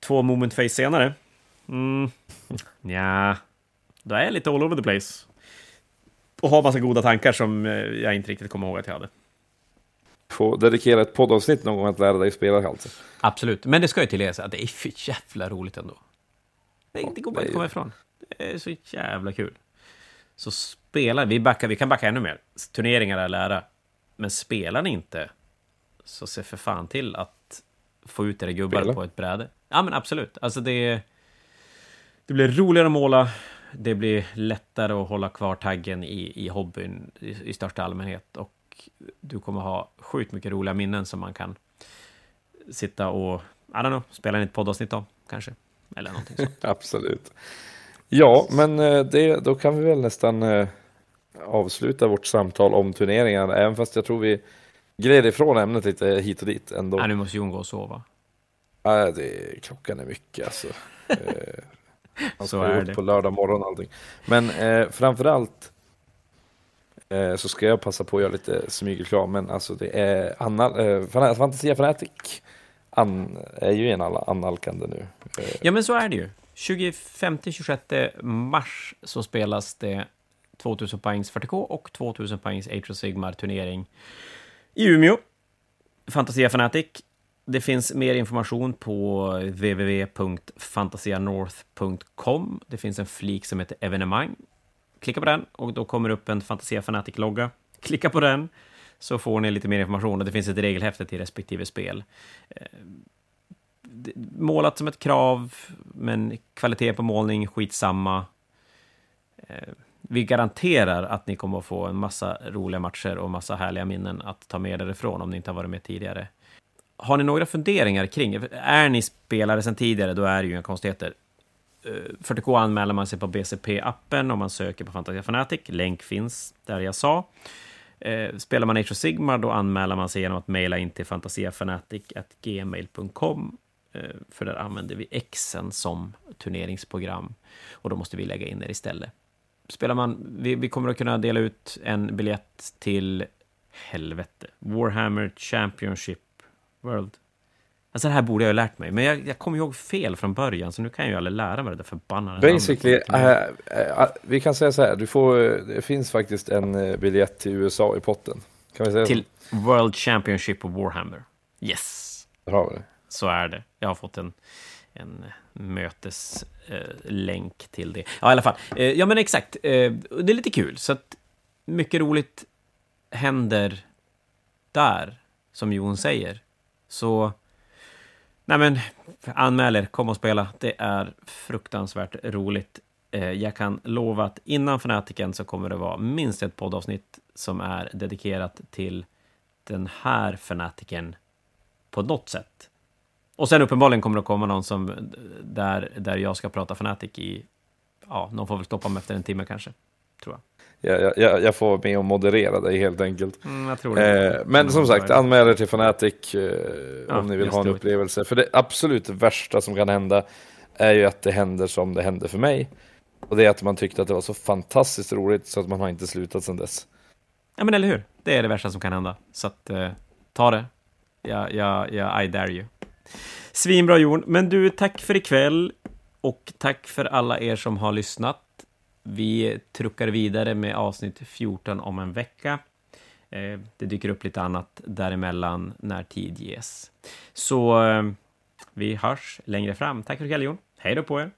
Två moment face senare, mm, ja, då är jag lite all over the place. Och har massa goda tankar som eh, jag inte riktigt kommer ihåg att jag hade få dedikera ett poddavsnitt någon gång att lära dig spela alltså. Absolut, men det ska ju tilläggas att det är för jävla roligt ändå. Det, det går bara inte att komma ifrån. Det är så jävla kul. Så spela, vi, backar, vi kan backa ännu mer. Turneringar är lära. Men spelar ni inte, så se för fan till att få ut era gubbar spela. på ett bräde. Ja, men absolut. Alltså det, det blir roligare att måla. Det blir lättare att hålla kvar taggen i, i hobbyn i, i största allmänhet. Och du kommer ha sjukt mycket roliga minnen som man kan sitta och I don't know, spela in ett poddavsnitt då, kanske. Eller någonting sånt. Absolut. Ja, men eh, det, då kan vi väl nästan eh, avsluta vårt samtal om turneringarna, även fast jag tror vi gled ifrån ämnet lite hit och dit ändå. Nej, nu måste Jon gå och sova. Ja, det, klockan är mycket alltså. Eh, Man Så ska det. på lördag morgon och allting. Men eh, framförallt eh, så ska jag passa på att göra lite smygreklam. Men alltså det är Anna, eh, Fan- Fantasia Fanatic an, är ju en analkande annalkande nu. Eh, ja, men så är det ju. 25-26 mars så spelas det 2000 poängs 40K och 2000 poängs Age of Sigmar-turnering i Umeå. Fantasia Fanatic. Det finns mer information på www.fantasianorth.com. Det finns en flik som heter evenemang. Klicka på den och då kommer upp en Fantasia Fanatic-logga. Klicka på den så får ni lite mer information och det finns ett regelhäfte till respektive spel eh, målat som ett krav, men kvalitet på målning, skitsamma. Eh, vi garanterar att ni kommer att få en massa roliga matcher och massa härliga minnen att ta med därifrån om ni inte har varit med tidigare. Har ni några funderingar kring Är ni spelare sedan tidigare, då är det ju inga konstigheter. Eh, 40K anmäler man sig på BCP-appen om man söker på Fantasia Fanatic. Länk finns där jag sa. Eh, spelar man Age of Sigmar, då anmäler man sig genom att mejla in till fantasiafanatic.gmail.com eh, för där använder vi Xen som turneringsprogram och då måste vi lägga in er istället. Spelar man, vi, vi kommer att kunna dela ut en biljett till helvete, Warhammer Championship World. Alltså det här borde jag ha lärt mig, men jag, jag kommer ihåg fel från början, så nu kan jag ju aldrig lära mig det där förbannade Basically, namnet. eh, eh, vi kan säga så här, du får, eh, det finns faktiskt en eh, biljett till USA i potten. Kan vi säga Till World Championship of Warhammer. Yes! så? Där har vi det. Så är det. Jag har fått en, en möteslänk eh, länk till det. Ja, i alla fall. Ja, men exakt. Det är lite kul. Så att mycket roligt händer där, som Jon säger. Så, nej men, anmäl er, kom och spela. Det är fruktansvärt roligt. Eh, jag kan lova att innan fanatiken så kommer det vara minst ett poddavsnitt som är dedikerat till den här fanatiken på något sätt. Och sen uppenbarligen kommer det komma någon som eh, där, där jag ska prata Fanatic i, ja, någon får väl stoppa mig efter en timme kanske, tror jag. Jag, jag- jag, jag får med och moderera dig helt enkelt. Mm, jag. Eh, men som sagt, anmäl er till Fanatic eh, Ja, om ni vill ha en det. upplevelse. För det absolut värsta som kan hända är ju att det händer som det hände för mig. Och det är att man tyckte att det var så fantastiskt roligt så att man har inte slutat sedan dess. Ja, men eller hur? Det är det värsta som kan hända. Så att, eh, ta det. Ja, ja, ja, I dare you. Svinbra Jon, men du, tack för ikväll. Och tack för alla er som har lyssnat. Vi truckar vidare med avsnitt 14 om en vecka. Eh, det dyker upp lite annat däremellan när tid ges. Så eh, vi hörs längre fram. Tack för ikväll Jon. Hej då på er.